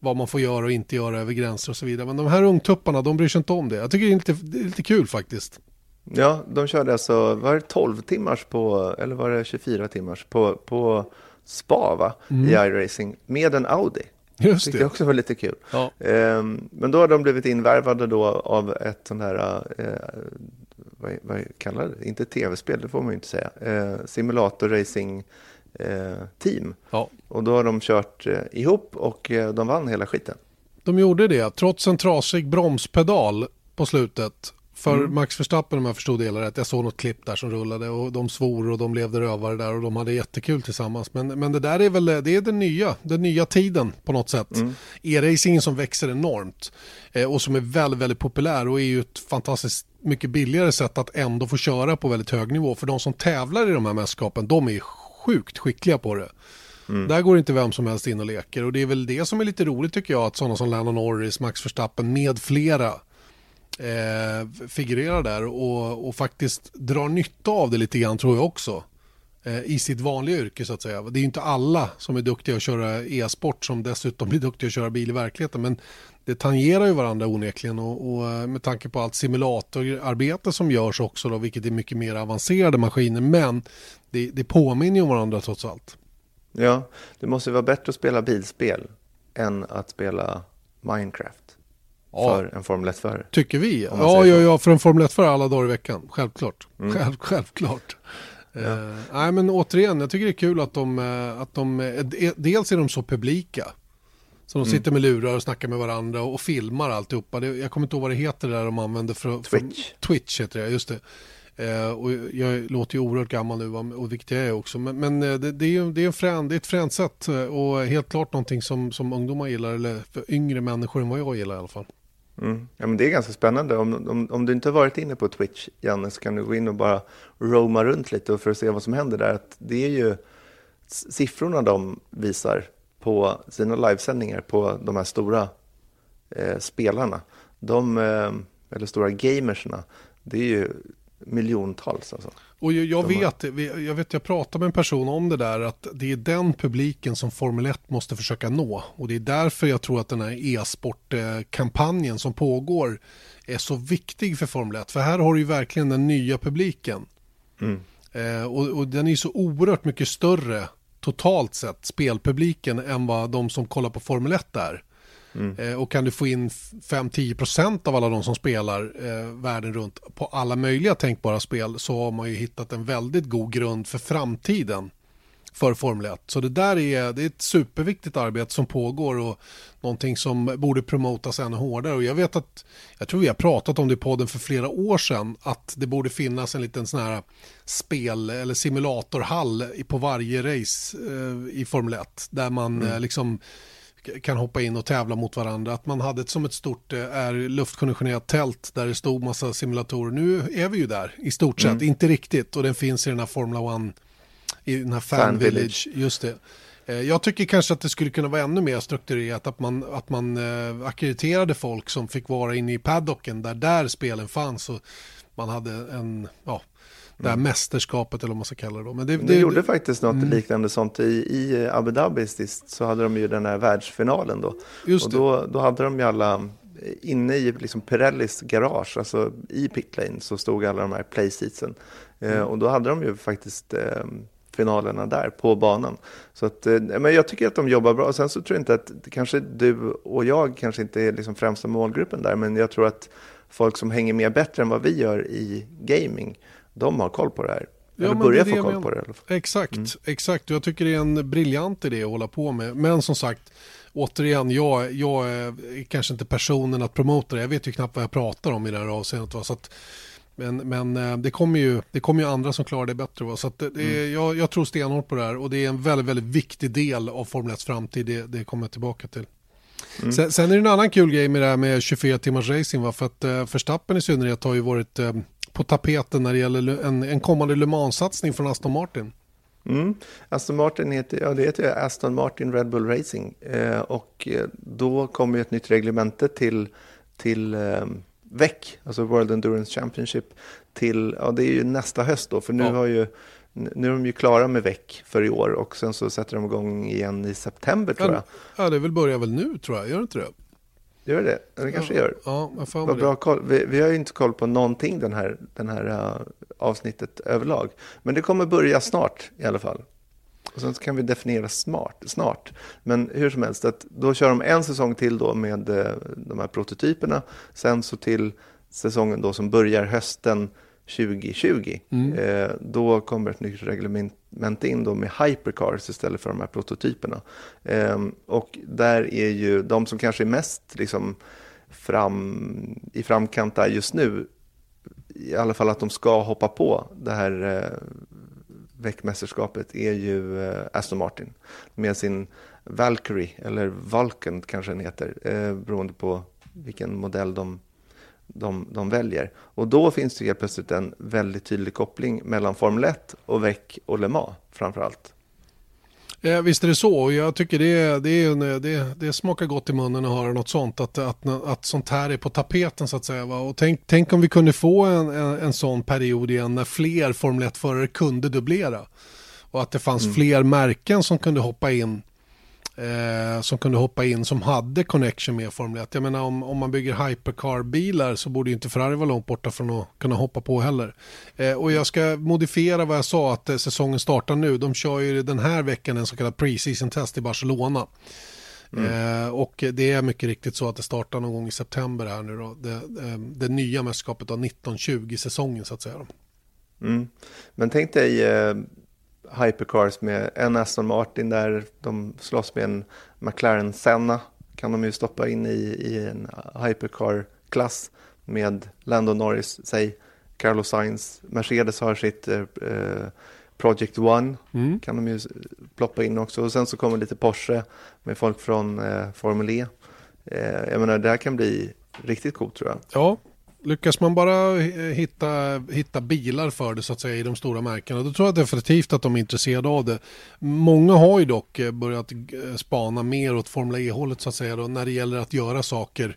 vad man får göra och inte göra över gränser och så vidare. Men de här ungtupparna, de bryr sig inte om det. Jag tycker det är lite, det är lite kul faktiskt. Ja, de körde alltså, var det 12 timmars på, eller var det 24 timmars på, på spa va? Mm. i iRacing med en Audi. Just det. det också var lite kul. Ja. Um, men då har de blivit invärvade då av ett sånt här uh, vad, vad kallar det? Inte tv-spel, det får man ju inte säga. Eh, simulator racing eh, team. Ja. Och då har de kört eh, ihop och eh, de vann hela skiten. De gjorde det, trots en trasig bromspedal på slutet. För mm. Max Verstappen om jag förstod det hela rätt. Jag såg något klipp där som rullade och de svor och de levde rövare där och de hade jättekul tillsammans. Men, men det där är väl det är den nya, den nya tiden på något sätt. Mm. E-racingen som växer enormt eh, och som är väldigt, väldigt populär och är ju ett fantastiskt mycket billigare sätt att ändå få köra på väldigt hög nivå. För de som tävlar i de här mästerskapen, de är sjukt skickliga på det. Mm. Där går inte vem som helst in och leker och det är väl det som är lite roligt tycker jag att sådana som Lennon Norris, Max Verstappen med flera eh, figurerar där och, och faktiskt drar nytta av det lite grann tror jag också eh, i sitt vanliga yrke så att säga. Det är ju inte alla som är duktiga att köra e-sport som dessutom blir duktiga att köra bil i verkligheten men det tangerar ju varandra onekligen och, och eh, med tanke på allt simulatorarbete som görs också då, vilket är mycket mer avancerade maskiner men det, det påminner ju om varandra trots allt. Ja, det måste vara bättre att spela bilspel än att spela Minecraft för en Formel 1-förare. Tycker vi. Ja, ja, ja, för en Formel 1-förare alla dagar i veckan. Självklart. Mm. Själv, självklart. Ja. Uh, nej, men återigen, jag tycker det är kul att de, eh, att de uh, dels är de så publika. Så de mm. sitter med lurar och snackar med varandra och, och filmar alltihopa. Det, jag kommer inte ihåg vad det heter där de använder för... Twitch. För, Twitch heter det, just det. Uh, och jag låter ju oerhört gammal nu och är jag också. Men, men det, det, är ju det är, en frän, det är ett fränt sätt och helt klart någonting som, som ungdomar gillar eller yngre människor än vad jag gillar i alla fall. Mm. Ja, men det är ganska spännande. Om, om, om, du inte har varit inne på Twitch, Janne, så kan du gå in och bara roma runt lite för att se vad som händer där. Att det är ju siffrorna de visar på sina livesändningar på de här stora eh, spelarna. De, eh, eller stora gamerserna, det är ju miljontals. Alltså. Och jag, jag vet, jag vet, jag pratade med en person om det där, att det är den publiken som Formel 1 måste försöka nå. Och det är därför jag tror att den här e-sportkampanjen som pågår är så viktig för Formel 1. För här har du ju verkligen den nya publiken. Mm. Eh, och, och, den är så oerhört mycket större totalt sett, spelpubliken, än vad de som kollar på Formel 1 är. Mm. Eh, och kan du få in 5-10% av alla de som spelar eh, världen runt på alla möjliga tänkbara spel så har man ju hittat en väldigt god grund för framtiden för Formel 1. Så det där är, det är ett superviktigt arbete som pågår och någonting som borde promotas ännu hårdare. Och jag vet att, jag tror vi har pratat om det i podden för flera år sedan, att det borde finnas en liten sån här spel eller simulatorhall på varje race eh, i Formel 1 där man mm. eh, liksom kan hoppa in och tävla mot varandra. Att man hade ett, som ett stort eh, är luftkonditionerat tält där det stod massa simulatorer. Nu är vi ju där i stort sett, mm. inte riktigt och den finns i den här Formula 1 i den här Fan, Fan Village. Village. Just det. Eh, jag tycker kanske att det skulle kunna vara ännu mer strukturerat att man, att man äh, akkrediterade folk som fick vara inne i paddocken där, där spelen fanns och man hade en, ja, det här mm. mästerskapet eller vad man ska kalla det. Då. Men det, det, det gjorde faktiskt något mm. liknande sånt i, i Abu Dhabi sist så hade de ju den här världsfinalen då. Just och då, då hade de ju alla inne i liksom Pirellis garage, alltså i pitlane så stod alla de här playseatsen. Eh, mm. Eh, och då hade de ju faktiskt eh, finalerna där på banan. Så att, eh, men jag tycker att de jobbar bra. Sen så tror jag inte att kanske du och jag kanske inte är liksom främsta målgruppen där, men jag tror att folk som hänger med bättre än vad vi gör i gaming, de har koll på det här. Ja, Eller börjar få koll på det. Exakt, mm. exakt. Jag tycker det är en briljant idé att hålla på med. Men som sagt, återigen, jag, jag är kanske inte personen att promota det. Jag vet ju knappt vad jag pratar om i det här avseendet. Så att, men, men eh, det kommer ju, det kommer ju andra som klarar det bättre. Va? Så det, mm. jag, jag tror stenhårt på det här och det är en väldigt, väldigt viktig del av Formel 1 framtid. Det, det kommer jag tillbaka till. Mm. Sen, sen, är det en annan kul grej med det här med 24 timmars racing. Va? För att Verstappen i synnerhet har ju varit uh, på tapeten när det gäller en, en kommande Le Mans-satsning från Aston Martin. Mm. Aston Martin heter, ja, det heter Aston Martin Red Bull Racing eh, och då kommer ett nytt reglemente till, till eh, VEC, alltså World Endurance Championship, till, ja det är ju nästa höst då, för nu ja. har ju nu är de ju klara med VEC för i år och sen så sätter de igång igen i september tror jag. Ja, det väl börjar väl nu tror jag, gör det inte det? Gör det? Det kanske ja, gör. Ja, jag får Vad bra koll. Vi, vi, har ju inte koll på någonting den här, den här uh, avsnittet överlag. Men det kommer börja snart i alla fall. Och sen kan vi definiera smart, snart. Men hur som helst, att då kör de en säsong till då med uh, de här prototyperna. Sen så till säsongen då som börjar hösten 2020. Mm. Eh, då kommer ett nytt reglement in då med hypercars istället för de här prototyperna. Eh, och där är ju de som kanske är mest liksom, fram, i framkant där just nu, i alla fall att de ska hoppa på det här eh, väckmästerskapet är ju eh, Aston Martin med sin Valkyrie, eller Vulcan kanske den heter, eh, beroende på vilken modell de de, de väljer. Och då finns det helt plötsligt en väldigt tydlig koppling mellan Formel 1 och VEC och Le Mans framför allt. Ja, visst är det så. Jag tycker det, det, det, det smakar gott i munnen att höra något sånt. Att, att, att sånt här är på tapeten så att säga. Va? Och tänk, tänk om vi kunde få en, en, en sån period igen när fler Formel 1-förare kunde dubblera. Och att det fanns mm. fler märken som kunde hoppa in eh, som kunde hoppa in som hade connection med Formel 1. Jag menar om, om man bygger hypercar-bilar så borde inte Ferrari vara långt borta från att kunna hoppa på heller. Eh, och jag ska modifiera vad jag sa att eh, säsongen startar nu. De kör ju den här veckan en så kallad pre-season test i Barcelona. Mm. Eh, och det är mycket riktigt så att det startar någon gång i september här nu då. Det, eh, det nya mästerskapet av 1920 säsongen så att säga. Mm. Men tänk dig eh, hypercars med en Aston Martin där de slåss med en McLaren Senna kan de ju stoppa in i, i en hypercar-klass med Lando Norris, säg Carlos Sainz. Mercedes har sitt eh, Project One, mm. kan de ju ploppa in också. Och sen så kommer lite Porsche med folk från eh, Formel E. Eh, jag menar, det här kan bli riktigt coolt tror jag. Ja, Lyckas man bara hitta, hitta bilar för det så att säga i de stora märkena då tror jag definitivt att de är intresserade av det. Många har ju dock eh, börjat spana mer åt Formel E-hållet så att säga då, när det gäller att göra saker.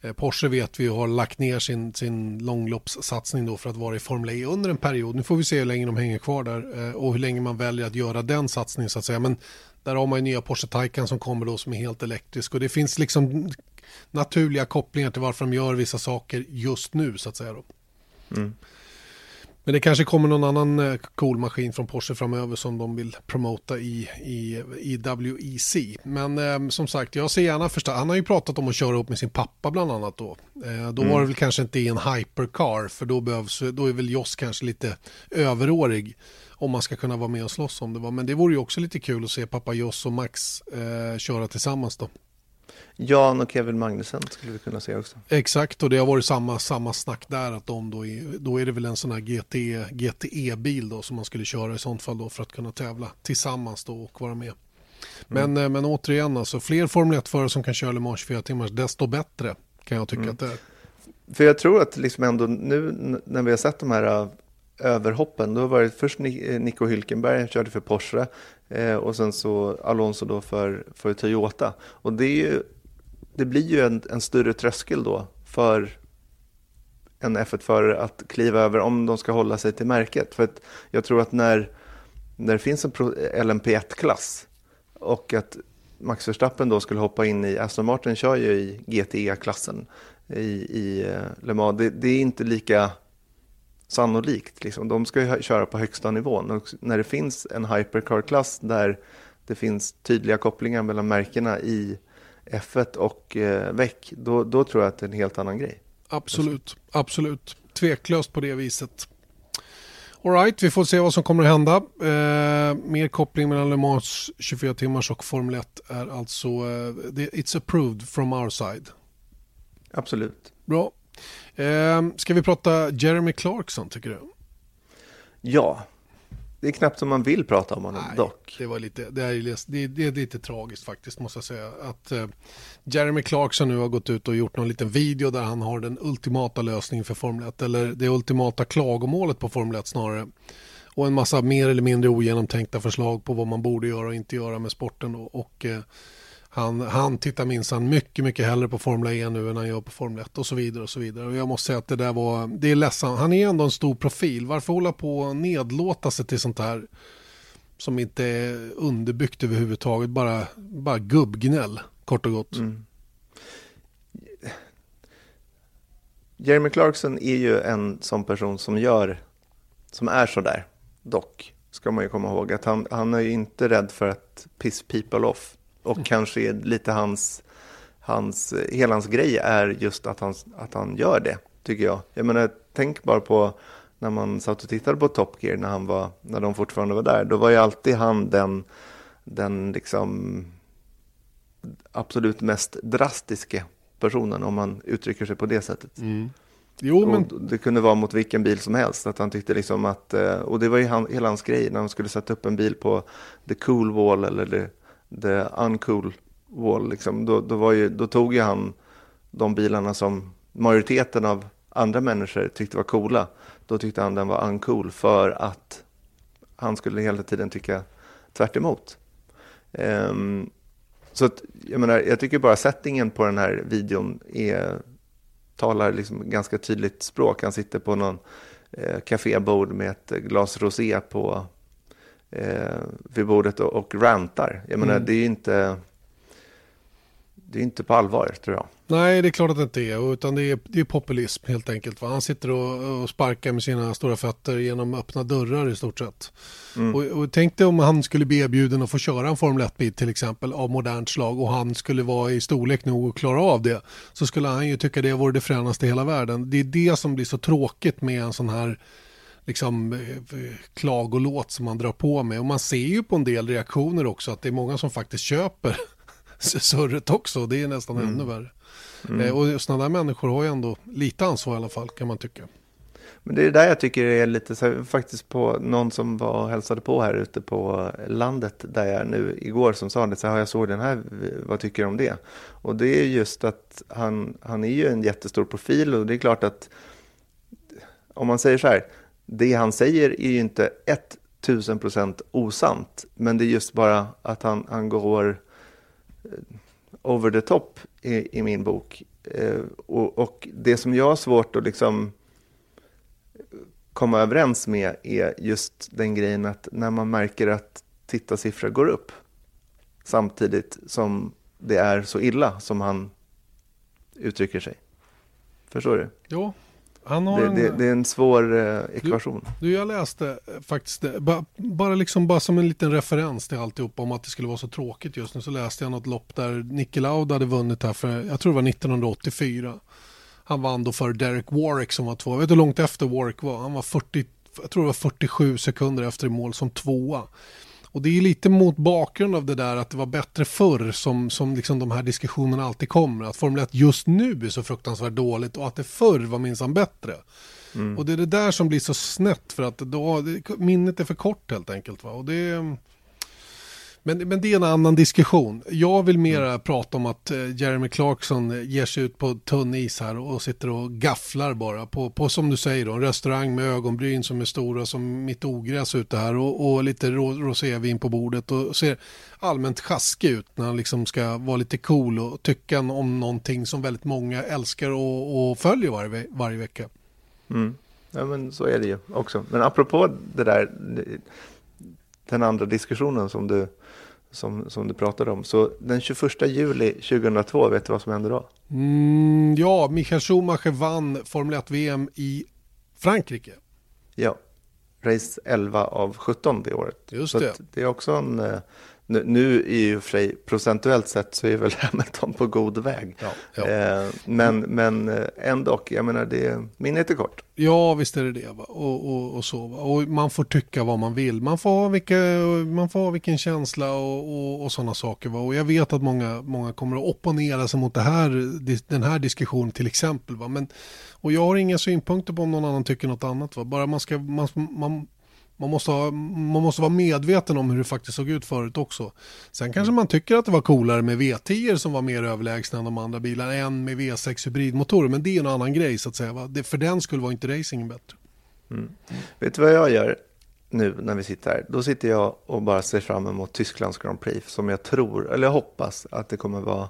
Eh, Porsche vet vi har lagt ner sin, sin långloppssatsning då för att vara i Formel E under en period. Nu får vi se hur länge de hänger kvar där eh, och hur länge man väljer att göra den satsningen så att säga. Men där har man ju nya Porsche Taycan som kommer då som är helt elektrisk och det finns liksom naturliga kopplingar till varför de gör vissa saker just nu så att säga. Då. Mm. Men det kanske kommer någon annan eh, cool maskin från Porsche framöver som de vill promota i, i, i WEC. Men eh, som sagt, jag ser gärna första. Han har ju pratat om att köra upp med sin pappa bland annat då. Eh, då mm. var det väl kanske inte i en hypercar för då, behövs, då är väl Joss kanske lite överårig om man ska kunna vara med och slåss om det var. Men det vore ju också lite kul att se pappa Joss och Max eh, köra tillsammans då. Jan och Kevin Magnussen skulle vi kunna se också. Exakt, och det har varit samma, samma snack där att de då är, då är det väl en sån här GT, GTE-bil då som man skulle köra i sånt fall då för att kunna tävla tillsammans då och vara med. Men, mm. men återigen, alltså, fler Formel 1-förare som kan köra Le Mans 24 timmar, desto bättre kan jag tycka mm. att det är. För jag tror att liksom ändå nu när vi har sett de här överhoppen, då var det först äh, Nico Hülkenberg körde för Porsche eh, och sen så Alonso då för, för Toyota. Och det är ju det blir ju en, en större tröskel då för en F1-förare att kliva över om de ska hålla sig till märket. För att jag tror att när, när det finns en LMP1-klass och att Max Verstappen då skulle hoppa in i, Aston Martin kör ju i GTE-klassen i, i eh, Le Mans, det, det, är inte lika sannolikt. Liksom. De ska ju köra på högsta nivån och när det finns en hypercar-klass där det finns tydliga kopplingar mellan märkena i F1 och eh, VEC, då, då tror jag att det är en helt annan grej. Absolut, absolut. Tveklöst på det viset. Alright, vi får se vad som kommer att hända. Eh, mer koppling mellan Le Mans 24 timmars och Formel 1 är alltså, eh, it's approved from our side. Absolut. Bra. Eh, ska vi prata Jeremy Clarkson tycker du? Ja, det är knappt som man vill prata om honom Nej, dock. Det, var lite, det, är, det, det är lite tragiskt faktiskt måste jag säga. Att uh, Jeremy Clarkson nu har gått ut och gjort någon liten video där han har den ultimata lösningen för Formel 1. Eller det ultimata klagomålet på Formel 1 snarare. Och en massa mer eller mindre ogenomtänkta förslag på vad man borde göra och inte göra med sporten. Då. Och uh, han, han tittar minsann mycket, mycket hellre på Formel E nu än han gör på Formel 1 och så vidare och så vidare. Och jag måste säga att det där var, det är ledsamt. Han är ändå en stor profil. Varför hålla på och nedlåta sig till sånt här som inte är underbyggt överhuvudtaget. Bara, bara gubbgnäll, kort och gott. Mm. Jeremy Clarkson är ju en sån person som gör, som är sådär, dock, ska man ju komma ihåg. Att han, han är ju inte rädd för att piss people off och mm. kanske lite hans, hans, hela hans grej är just att han, att han gör det, tycker jag. Jag menar, tänk bara på när man satt och tittade på Top Gear när, han var, när de fortfarande var där. Då var ju alltid han den, den liksom absolut mest drastiska personen om man uttrycker sig på det sätlet. Mm. Jo, men... det kunde vara mot vilken bil som helst. Att han tyckte liksom att, eh, och det var ju han, hela hans grej när han skulle sätta upp en bil på the cool wall eller the the uncool wall, liksom, då, då, var ju, då tog ju han de bilarna som majoriteten av andra människor tyckte var coola. Då tyckte han den var uncool för att han skulle hela tiden tycka tvärt emot. Um, så att, jag, menar, jag tycker bara settingen på den här videon är, talar liksom ganska tydligt språk. Han sitter på någon eh, kafébord med ett glas rosé på eh, vid bordet och, och rantar. Jag menar, mm. det är ju inte, det är inte på allvar, tror jag. Nej, det är klart att det inte är, utan det är, det är populism helt enkelt. Va? Han sitter och, och sparkar med sina stora fötter genom öppna dörrar i stort sett. Mm. Och, och tänk dig om han skulle bli erbjuden att få köra en Formel 1-bil till exempel av modernt slag och han skulle vara i storlek nog att klara av det. Så skulle han ju tycka det vore det fränaste i hela världen. Det är det som blir så tråkigt med en sån här liksom, eh, klagolåt som man drar på med. Och man ser ju på en del reaktioner också att det är många som faktiskt köper [laughs] surret också. Det är nästan mm. ännu värre. Mm. Eh, och sådana där människor har ju ändå lite ansvar i alla fall kan man tycka. Men det är där jag tycker det är lite så här, faktiskt på någon som var och hälsade på här ute på landet där jag är nu igår som sa det så här, jag såg den här, vad tycker du om det? Och det är just att han, han är ju en jättestor profil och det är klart att om man säger så här, det han säger är ju inte 1000 procent osant, men det är just bara att han, han går eh, over the top i, i min bok. Eh, och, och, det som jag har svårt att liksom eh, komma överens med är just den grejen att när man märker att tittarsiffror går upp samtidigt som det är så illa som han uttrycker sig. Förstår du? Jo, han har Det, en, det, det är en svår eh, ekvation. Du, jag läste eh, faktiskt, det, ba, bara, liksom, bara som en liten referens till alltihop om att det skulle vara så tråkigt just nu så läste jag något lopp där Niki Lauda hade vunnit här för, jag tror det var 1984. Han vann då för Derek Warwick som var två. Jag vet hur långt efter Warwick var. Han var 40, jag tror det var 47 sekunder efter i mål som tvåa. Och det är lite mot bakgrund av det där att det var bättre förr som, som liksom de här diskussionerna alltid kommer. Att Formel 1 just nu är så fruktansvärt dåligt och att det förr var minsann bättre. Mm. Och det är det där som blir så snett för att då, minnet är för kort helt enkelt. Va? Och det, men, men det är en annan diskussion. Jag vill mera mm. prata om att eh, Jeremy Clarkson eh, ger sig ut på tunn is här och sitter och gafflar bara på, på som du säger då, en restaurang med ögonbryn som är stora som mitt ogräs ute här och, och lite rosévin på bordet och ser allmänt sjaskig ut när han liksom ska vara lite cool och tycka om någonting som väldigt många älskar och, och följer varje, varje vecka. Mm. Ja men så är det ju också. Men apropå det där, den andra diskussionen som du som, som du pratade om. Så den 21 juli 2002, vet du vad som hände då? Mm, ja, Michael Schumacher vann Formel 1-VM i Frankrike. Ja, race 11 av 17 det året. Just så det. det är också en eh, nu, nu i och för sig procentuellt sett så är väl [laughs] Hamilton på god väg. Ja, ja. Eh, men, men eh, ändå, jag menar det, minnet är kort. Ja, visst är det det. Va? Och, och, och så. Va? Och man får tycka vad man vill. Man får ha, vilka, man får ha vilken känsla och, och, och sådana saker. Va? Och jag vet att många, många kommer att opponera sig mot det här, den här diskussionen till exempel. Va? Men, och jag har inga synpunkter på om någon annan tycker något annat. Va? Bara man ska, man, man man måste, ha, man måste vara medveten om hur det faktiskt såg ut förut också. Sen kanske man tycker att det var coolare med V10 som var mer överlägsna än de andra bilarna än med V6 hybridmotorer. Men det är en annan grej så att säga. Va? Det, för den skulle vara inte racingen bättre. Mm. Vet du vad jag gör nu när vi sitter här? Då sitter jag och bara ser fram emot Tysklands Grand Prix som jag tror, eller jag hoppas att det kommer vara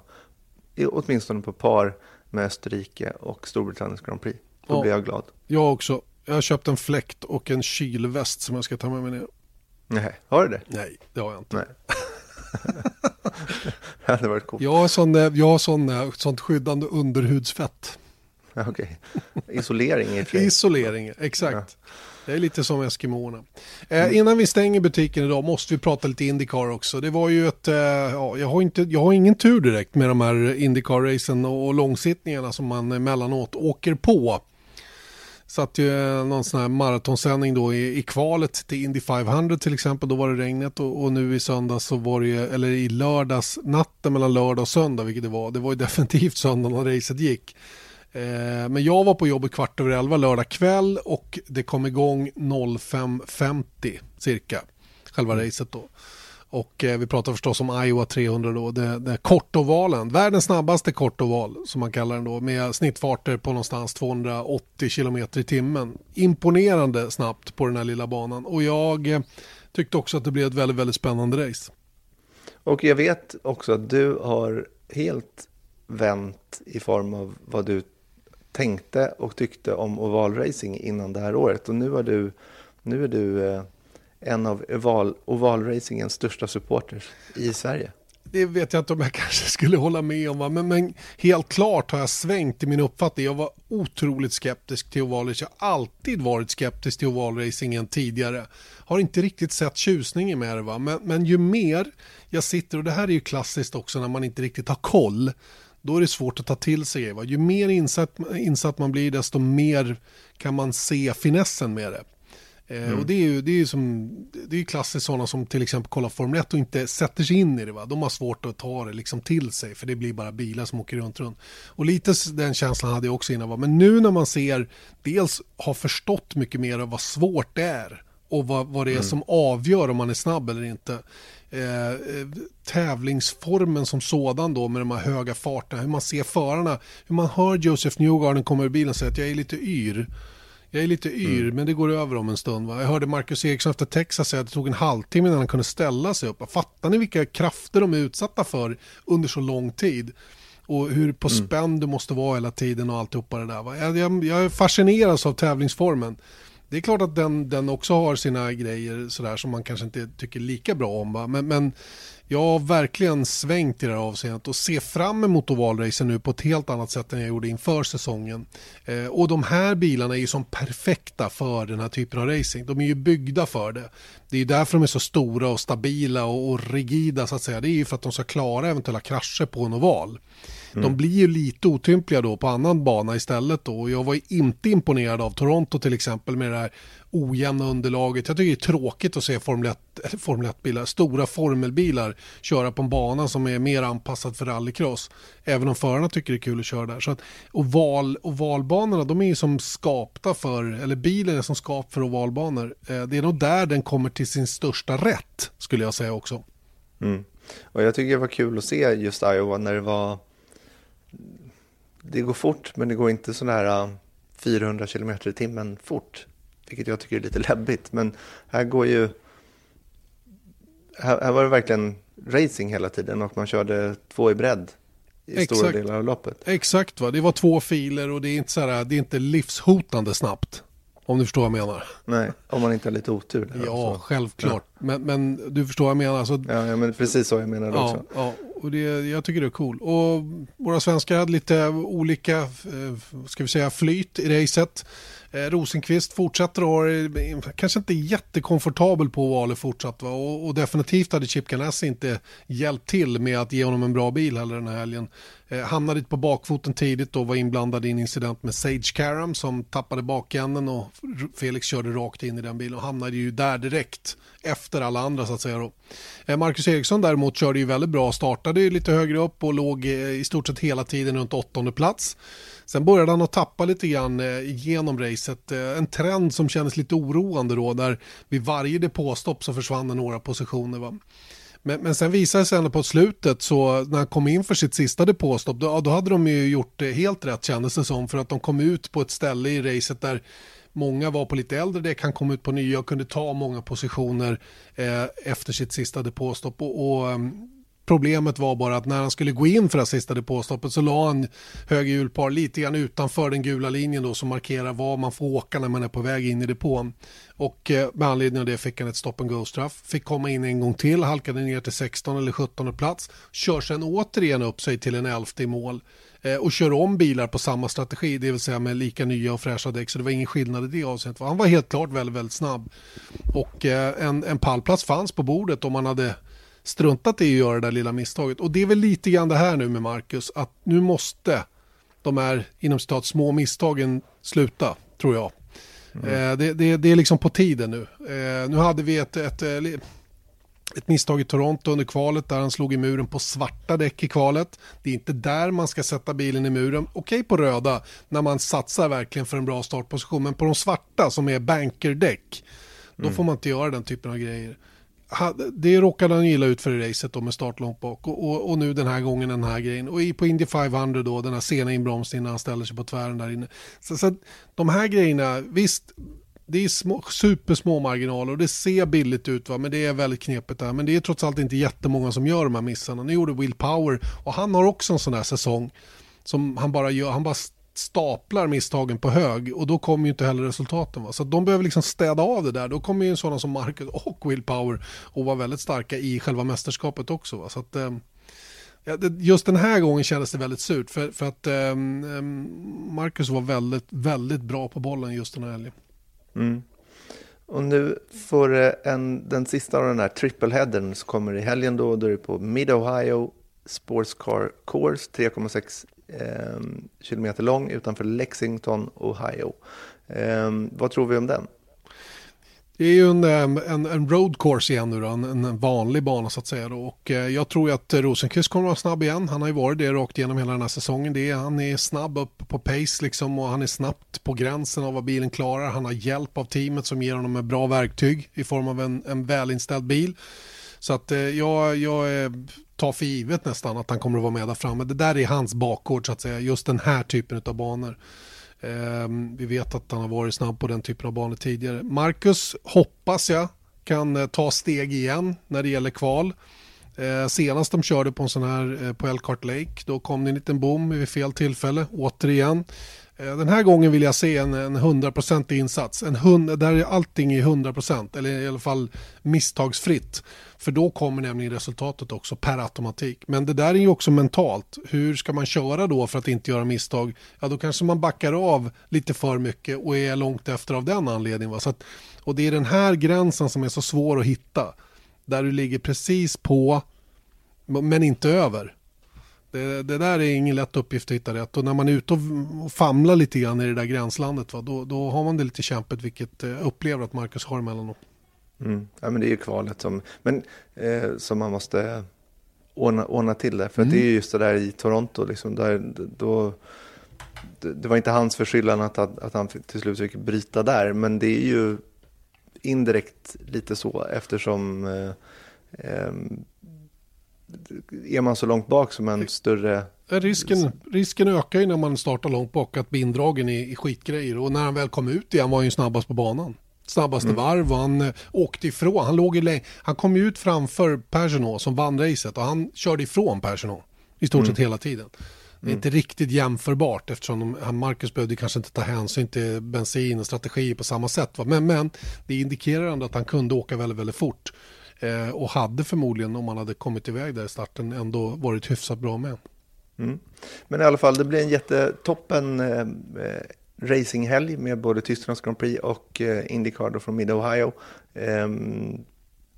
åtminstone på par med Österrike och Storbritanniens Grand Prix. Då ja, blir jag glad. Jag också. Jag har köpt en fläkt och en kylväst som jag ska ta med mig ner. Nej, har du det? Nej, det har jag inte. Nej. [laughs] det hade varit coolt. Jag har, sån, jag har sån, sånt skyddande underhudsfett. Okej, okay. isolering i Isolering, exakt. Ja. Det är lite som Eskimoerna. Eh, innan vi stänger butiken idag måste vi prata lite Indycar också. Det var ju ett, eh, ja, jag, har inte, jag har ingen tur direkt med de här Indycar-racen och, och långsittningarna som man emellanåt åker på. Satt ju någon sån här maratonsändning då i, i kvalet till Indy 500 till exempel. Då var det regnet och, och, nu i söndags så var det ju, eller i lördags, natten mellan lördag och söndag vilket det var. Det var ju [laughs] definitivt söndag när racet gick. Eh, men jag var på jobbet kvart över elva lördag kväll och det kom igång 05.50 cirka. Själva mm. racet då. Och eh, vi pratar förstås om Iowa 300 då, det, det kortovalen, världens snabbaste kortoval som man kallar den då, med snittfarter på någonstans 280 km i timmen. Imponerande snabbt på den här lilla banan och jag eh, tyckte också att det blev ett väldigt, väldigt spännande race. Och jag vet också att du har helt vänt i form av vad du tänkte och tyckte om ovalracing innan det här året och nu har du, nu är du eh en av oval, ovalracingens största supporters i Sverige. Det vet jag inte om jag kanske skulle hålla med om, men, men helt klart har jag svängt i min uppfattning. Jag var otroligt skeptisk till ovalracing. Jag har alltid varit skeptisk till ovalracingen tidigare. Har inte riktigt sett tjusningen med det, va? Men, men ju mer jag sitter, och det här är ju klassiskt också när man inte riktigt har koll, då är det svårt att ta till sig. Va? Ju mer insatt, insatt man blir, desto mer kan man se finessen med det. Eh, mm. Och det är ju, det är ju som, det är klassiskt sådana som till exempel kollar Formel 1 och inte sätter sig in i det. Va? De har svårt att ta det liksom till sig för det blir bara bilar som åker runt. runt. Och lite den känslan hade jag också innan. Va? Men nu när man ser, dels har förstått mycket mer av vad svårt det är och vad, vad det är mm. som avgör om man är snabb eller inte. Eh, eh, tävlingsformen som sådan då med de här höga farterna, hur man ser förarna, hur man hör Joseph Newgarden komma ur bilen och säga att jag är lite yr. Jag är lite yr, mm. men det går över om en stund. Va? Jag hörde Marcus Eriksson efter Texas säga att det tog en halvtimme innan han kunde ställa sig upp. Fattar ni vilka krafter de är utsatta för under så lång tid? Och hur på mm. spänn du måste vara hela tiden och alltihopa det där. Va? Jag, jag, jag fascineras av tävlingsformen. Det är klart att den, den också har sina grejer sådär som man kanske inte tycker lika bra om. Va? Men, men jag har verkligen svängt i det här avseendet och ser fram emot ovalracen nu på ett helt annat sätt än jag gjorde inför säsongen. Eh, och de här bilarna är ju som perfekta för den här typen av racing. De är ju byggda för det. Det är ju därför de är så stora och stabila och, och rigida så att säga. Det är ju för att de ska klara eventuella krascher på en oval. Mm. De blir ju lite otympliga då på annan bana istället då. Jag var inte imponerad av Toronto till exempel med det här ojämna underlaget. Jag tycker det är tråkigt att se Formel 1, Formel 1-bilar, stora formelbilar köra på en bana som är mer anpassad för rallycross. Även om förarna tycker det är kul att köra där. Så att oval, ovalbanorna de är ju som skapta för, eller bilen är som skapt för ovalbanor. Eh, det är nog där den kommer till sin största rätt skulle jag säga också. Mm. Och jag tycker det var kul att se just Iowa när det var det går fort men det går inte sådär 400 km i timmen fort vilket jag tycker är lite läbbigt. Men här går ju... Här, här var det verkligen racing hela tiden och man körde två i bredd i Exakt. stora delar av loppet. Exakt, va? det var två filer och det är inte, så här, det är inte livshotande snabbt. Om du förstår vad jag menar. Nej, om man inte har lite otur. Där ja, också. självklart. Ja. Men, men du förstår vad jag menar. Alltså, ja, ja, men precis så jag menar ja, också. Ja, och det, jag tycker det är cool. Och våra svenskar hade lite olika, eh, ska vi säga, flyt i racet. Eh, Rosenqvist fortsätter att ha kanske inte jättekomfortabel på valet fortsatt va? Och, och, definitivt hade Chip Ganassi inte hjälpt till med att ge honom en bra bil heller den här helgen. Eh, hamnade på bakfoten tidigt och var inblandad i en incident med Sage Karam som tappade bakänden och Felix körde rakt in i den bilen och hamnade ju där direkt efter alla andra så att säga då. Eh, Marcus Eriksson däremot körde ju väldigt bra, startade ju lite högre upp och låg eh, i stort sett hela tiden runt åttonde plats. Sen började han att tappa lite grann eh, genom racet. Eh, en trend som kändes lite oroande då där vid varje depåstopp så försvann det några positioner. Va? Men, men sen visade det sig ändå på slutet så när han kom in för sitt sista depåstopp då, då hade de ju gjort det helt rätt kändes det som för att de kom ut på ett ställe i racet där Många var på lite äldre däck, han kom ut på nya och kunde ta många positioner eh, efter sitt sista depåstopp. Och, och ehm, Problemet var bara att när han skulle gå in för det sista depåstoppet så la han höger hjulpar lite grann utanför den gula linjen då som markerar var man får åka när man är på väg in i depån. Och eh, med anledning av det fick han ett stop and go-straff. Fick komma in en gång till, halkade ner till 16 eller 17 plats. Kör sen återigen upp sig till en elfte i mål. Eh, och kör om bilar på samma strategi, det vill säga med lika nya och fräscha däck. Så det var ingen skillnad i det avseendet. Han var helt klart väldigt, väldigt snabb. Och eh, en, en pallplats fanns på bordet om man hade struntat i att göra det där lilla misstaget. Och det är väl lite grann det här nu med Marcus, att nu måste de här inom citat små misstagen sluta, tror jag. Mm. Eh, det, det, det, är liksom på tiden nu. Eh, nu hade vi ett, ett, ett ett misstag i Toronto under kvalet där han slog i muren på svarta däck i kvalet. Det är inte där man ska sätta bilen i muren. Okej på röda när man satsar verkligen för en bra startposition. Men på de svarta som är bankerdäck, då mm. får man inte göra den typen av grejer. Det råkade han gilla ut för i racet då med start långt bak och, och, och, nu den här gången den här grejen. Och på Indy 500 då, den här sena inbromsningen när han ställer sig på tvären där inne. Så, så de här grejerna, visst, det är små, supersmå marginaler och det ser billigt ut va? men det är väldigt knepigt där. Men det är trots allt inte jättemånga som gör de här missarna. Nu gjorde Will Power och han har också en sån här säsong som han bara gör, han bara staplar misstagen på hög och då kommer ju inte heller resultaten. Va? Så de behöver liksom städa av det där. Då kommer ju sådana som Marcus och Will Power att vara väldigt starka i själva mästerskapet också. Va? Så att, eh, just den här gången kändes det väldigt surt för, för att eh, Marcus var väldigt, väldigt bra på bollen just den här helgen. Mm. Och nu får eh, en, den sista av den här trippelheadern som kommer i helgen då, då är det på Mid-Ohio Sports Car Course, 3,6 eh, kilometer lång utanför Lexington, Ohio. Eh, vad tror vi om den? Det är ju en, ehm, en, en road course igen nu då, en, en vanlig bana så att säga. Då. Och eh, jag tror ju att Rosenqvist kommer att vara snabb igen. Han har ju varit det rakt igenom hela den här säsongen. Det är, han är snabb upp på pace liksom och han är snabbt på gränsen av vad bilen klarar. Han har hjälp av teamet som ger honom ett bra verktyg i form av en, en välinställd bil. Så att eh, jag, jag eh, tar för givet nästan att han kommer att vara med där framme. Det där är hans bakgård så att säga, just den här typen av banor. Ehm, vi vet att han har varit snabb på den typen av banor tidigare. Marcus hoppas jag kan eh, ta steg igen när det gäller kval. Eh, senast de körde på en sån här eh, på Elkhart Lake då kom det en liten bom vid fel tillfälle återigen. Eh, den här gången vill jag se en, en 100% insats. En hund, där är allting i 100% eller i alla fall misstagsfritt. För då kommer nämligen resultatet också per automatik. Men det där är ju också mentalt. Hur ska man köra då för att inte göra misstag? Ja, då kanske man backar av lite för mycket och är långt efter av den anledningen. Va? Så att, och det är den här gränsen som är så svår att hitta. Där du ligger precis på, men inte över. Det, det, där är ingen lätt uppgift att hitta rätt. Och när man är ute och famlar lite grann i det där gränslandet, va, då, då har man det lite kämpigt, vilket jag eh, upplever att Marcus har emellanåt. Mm. Ja, men det är ju kvalet som, men, eh, som man måste ordna, ordna till det. För mm. det är just det där i Toronto, liksom, där, då, det, det var inte hans förskyllan att, att, att han till slut fick bryta där, men det är ju indirekt lite så eftersom eh, eh, är man så långt bak som en större... Risken, risken ökar ju när man startar långt bak att bli indragen i, i skitgrejer och när han väl kom ut igen var han ju snabbast på banan. Snabbaste mm. varv och han eh, åkte ifrån. Han, låg i han kom ut framför Persson som vann racet och han körde ifrån Persson i stort sett mm. hela tiden. Det är mm. inte riktigt jämförbart eftersom de, Marcus behövde kanske inte ta hänsyn till bensin och strategi på samma sätt. Va? Men, men det indikerar ändå att han kunde åka väldigt, väldigt fort. Eh, och hade förmodligen, om han hade kommit iväg där i starten, ändå varit hyfsat bra med. Mm. Men i alla fall, det blir en jättetoppen eh, eh racinghelg med både Tysklands Grand Prix och eh, Indycar från Mid-Ohio. Eh,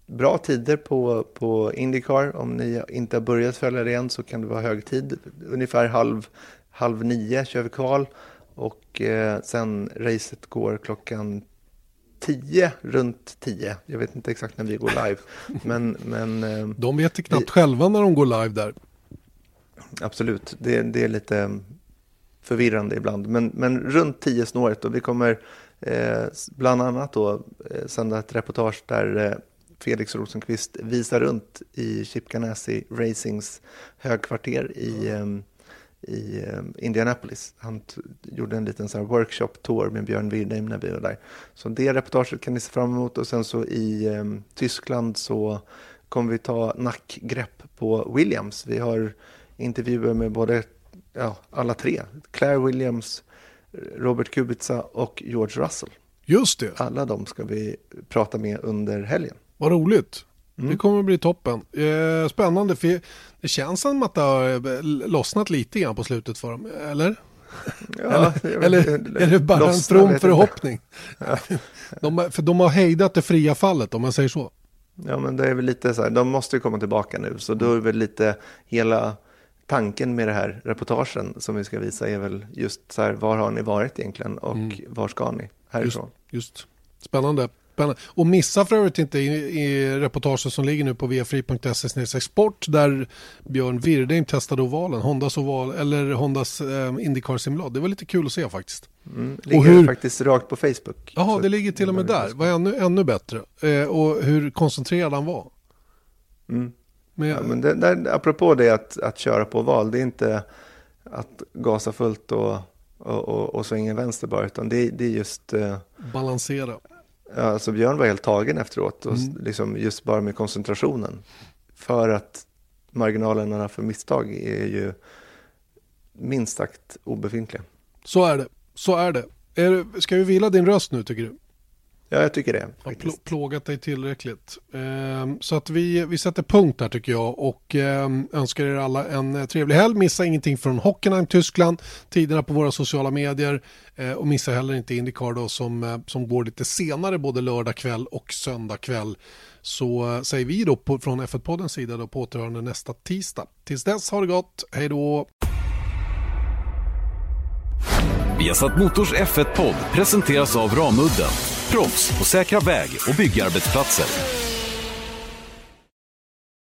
bra tider på, på Indycar. Om ni inte har börjat följa det än så kan det vara hög tid. Ungefär halv, halv nio kör vi kval och eh, sen racet går klockan 10, runt 10. Jag vet inte exakt när vi går live. [laughs] Men, men, eh, de vet knappt vi, själva när de går live där. Absolut, det, det är lite förvirrande ibland. Men, men runt 10 snåret och vi kommer eh, bland annat då eh, sända ett reportage där eh, Felix Rosenqvist visar runt i Chip Ganassi Racings högkvarter i eh, i eh, Indianapolis. Han gjorde en liten så workshop tour med Björn Wirdheim när vi var där. Så det reportaget kan ni se fram emot och sen så i um, Tyskland så kommer vi ta nackgrepp på Williams. Vi har intervjuer med både ja, alla tre. Claire Williams, Robert Kubica och George Russell. Just det. Alla de ska vi prata med under helgen. Vad roligt. Mm. Det kommer att bli toppen. Eh, spännande, för det känns som att det har eh, lossnat lite grann på slutet för dem, eller? Ja, eller, eller är det bara en from förhoppning? [laughs] Ja. De, för de har hejdat det fria fallet om man säger så. Ja men det är väl lite så här, de måste ju komma tillbaka nu. Så då är väl lite hela tanken med det här reportagen som vi ska visa är väl just så här, var har ni varit egentligen och mm. var ska ni härifrån? Just, just. Spännande. Spännande. Och missa för övrigt inte i, i reportaget som ligger nu på vfri.se sport där Björn Wirdheim testade ovalen, Hondas oval eller Hondas eh, Indycar simulad. Det var lite kul att se faktiskt. Mm, ligger och hur... faktiskt rakt på Facebook. Jaha, det ligger till och med där. var ännu, ännu bättre. Eh, och hur koncentrerad han var. Mm. Men, ja, men det, där, apropå det att, att köra på val, det är inte att gasa fullt och, och, och, och svänga vänster bara, utan det, det är just... Eh, Balansera. Alltså Björn var helt tagen efteråt, och mm. liksom just bara med koncentrationen. För att marginalerna för misstag är ju minst sagt obefintliga. Så är det. Så är det. Är, ska vi vila din röst nu tycker du? Ja, jag tycker det. Har pl plågat dig tillräckligt. Ehm, så att vi, vi sätter punkt här tycker jag och ehm, önskar er alla en eh, trevlig helg. Missa ingenting från Hockenheim, Tyskland, tiderna på våra sociala medier eh, och missa heller inte Indycar då som, eh, som går lite senare både lördag kväll och söndag kväll. Så säger vi då på, från F1-poddens sida då på återhörande nästa tisdag. Tills dess, ha det gott, hej då! Viasat Motors F1-podd presenteras av Ramudden proffs på säkra väg och byggarbetsplatser.